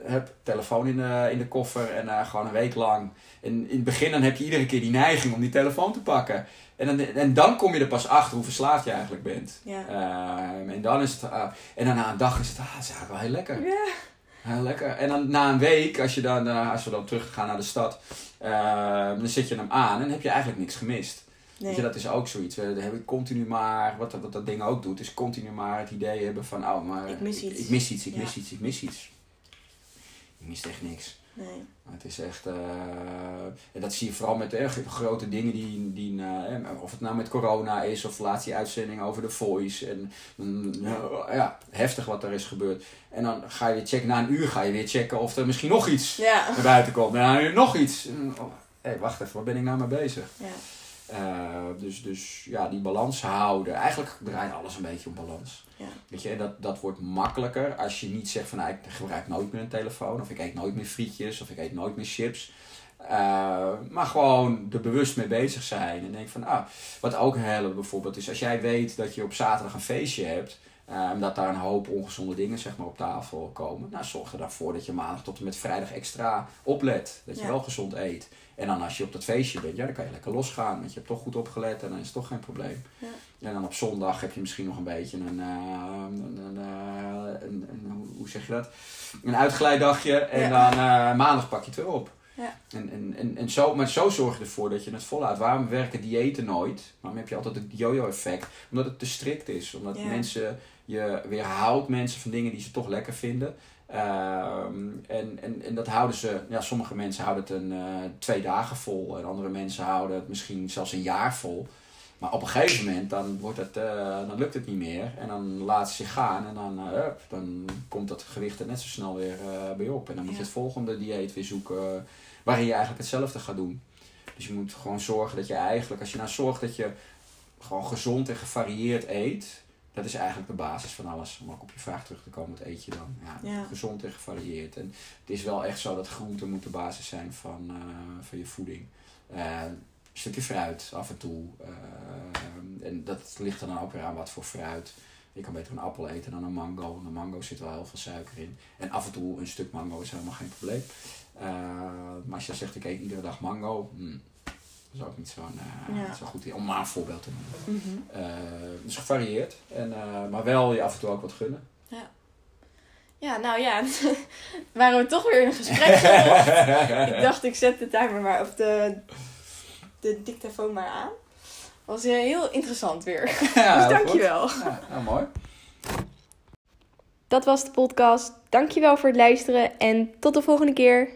heb telefoon in de, in de koffer en uh, gewoon een week lang. En in het begin dan heb je iedere keer die neiging om die telefoon te pakken. En dan, en dan kom je er pas achter hoe verslaafd je eigenlijk bent. Ja. Uh, en dan is het, uh, en dan na een dag is het, ah, het is eigenlijk wel heel lekker. Ja. Heel lekker. En dan na een week, als, je dan, uh, als we dan terug gaan naar de stad, dan zet je hem aan en dan heb je eigenlijk niks gemist. Nee. Weet je, dat is ook zoiets. We hebben continu maar, wat, wat dat ding ook doet, is continu maar het idee hebben van, oh, maar Ik mis ik, iets. ik mis iets, ik Ja. mis iets, ik mis iets. Je mist echt niks. Nee. Het is echt, uh, en dat zie je vooral met echt grote dingen die, die uh, of het nou met corona is of laatst die uitzending over de Voice. En uh, ja, heftig wat er is gebeurd. En dan ga je weer checken, na een uur ga je weer checken of er misschien nog iets Ja. naar buiten komt. En dan nog iets. Hé, hey, wacht even, waar ben ik nou mee bezig? Ja. Uh, dus, dus ja, die balans houden. Eigenlijk draait alles een beetje om balans. Ja. Weet je, en dat, dat wordt makkelijker als je niet zegt van nou, ik gebruik nooit meer een telefoon. Of ik eet nooit meer frietjes. Of ik eet nooit meer chips. Uh, maar gewoon er bewust mee bezig zijn. En denk van, ah, wat ook helpt bijvoorbeeld is als jij weet dat je op zaterdag een feestje hebt. Uh, dat daar een hoop ongezonde dingen zeg maar, op tafel komen. Nou, zorg er dan voor dat je maandag tot en met vrijdag extra oplet. Dat je Ja. wel gezond eet. En dan als je op dat feestje bent, ja, dan kan je lekker losgaan. Want je hebt toch goed opgelet en dan is het toch geen probleem. Ja. En dan op zondag heb je misschien nog een beetje een, uh, een, een, een, een hoe- zeg je dat? Een uitglijdagje. En dan uh, maandag pak je het weer op. Ja. En, en, en, en zo, maar zo zorg je ervoor dat je het volhoudt. Waarom werken diëten nooit? Waarom heb je altijd het yo-yo effect? Omdat het te strikt is. Omdat Ja. mensen je weerhoudt mensen van dingen die ze toch lekker vinden. Ehm, en, en, en dat houden ze, ja, sommige mensen houden het een, eh, twee dagen vol en andere mensen houden het misschien zelfs een jaar vol. Maar op een gegeven moment dan, wordt het, eh, dan lukt het niet meer en dan laat ze zich gaan en dan, eh, dan komt dat gewicht er net zo snel weer bij op. En dan moet je het volgende dieet weer zoeken waarin je eigenlijk hetzelfde gaat doen. Dus je moet gewoon zorgen dat je eigenlijk, als je nou zorgt dat je gewoon gezond en gevarieerd eet, dat is eigenlijk de basis van alles. Om ook op je vraag terug te komen, wat eet je dan? Ja, Ja. Gezond en gevarieerd. En het is wel echt zo dat groenten moet de basis zijn van, eh, van je voeding. Eh, een stukje fruit af en toe. Eh, en dat ligt er dan ook weer aan wat voor fruit. Je kan beter een appel eten dan een mango. Een mango zit wel heel veel suiker in. En af en toe een stuk mango is helemaal geen probleem. Maar als je zegt, ik eet iedere dag mango. hmm, dat is ook niet zo'n eh, Ja. zo goed. Om maar een voorbeeld te noemen. Mhm. Eh, dus gevarieerd. En, eh, maar wel je af en toe ook wat gunnen. Ja, nou ja, waren we toch weer in een gesprek ik dacht, ik zet de timer maar op de, de dictafoon maar aan. Was heel interessant weer. ja, dus heel goed. dankjewel. Ja, nou, mooi. Dat was de podcast. Dankjewel voor het luisteren en tot de volgende keer.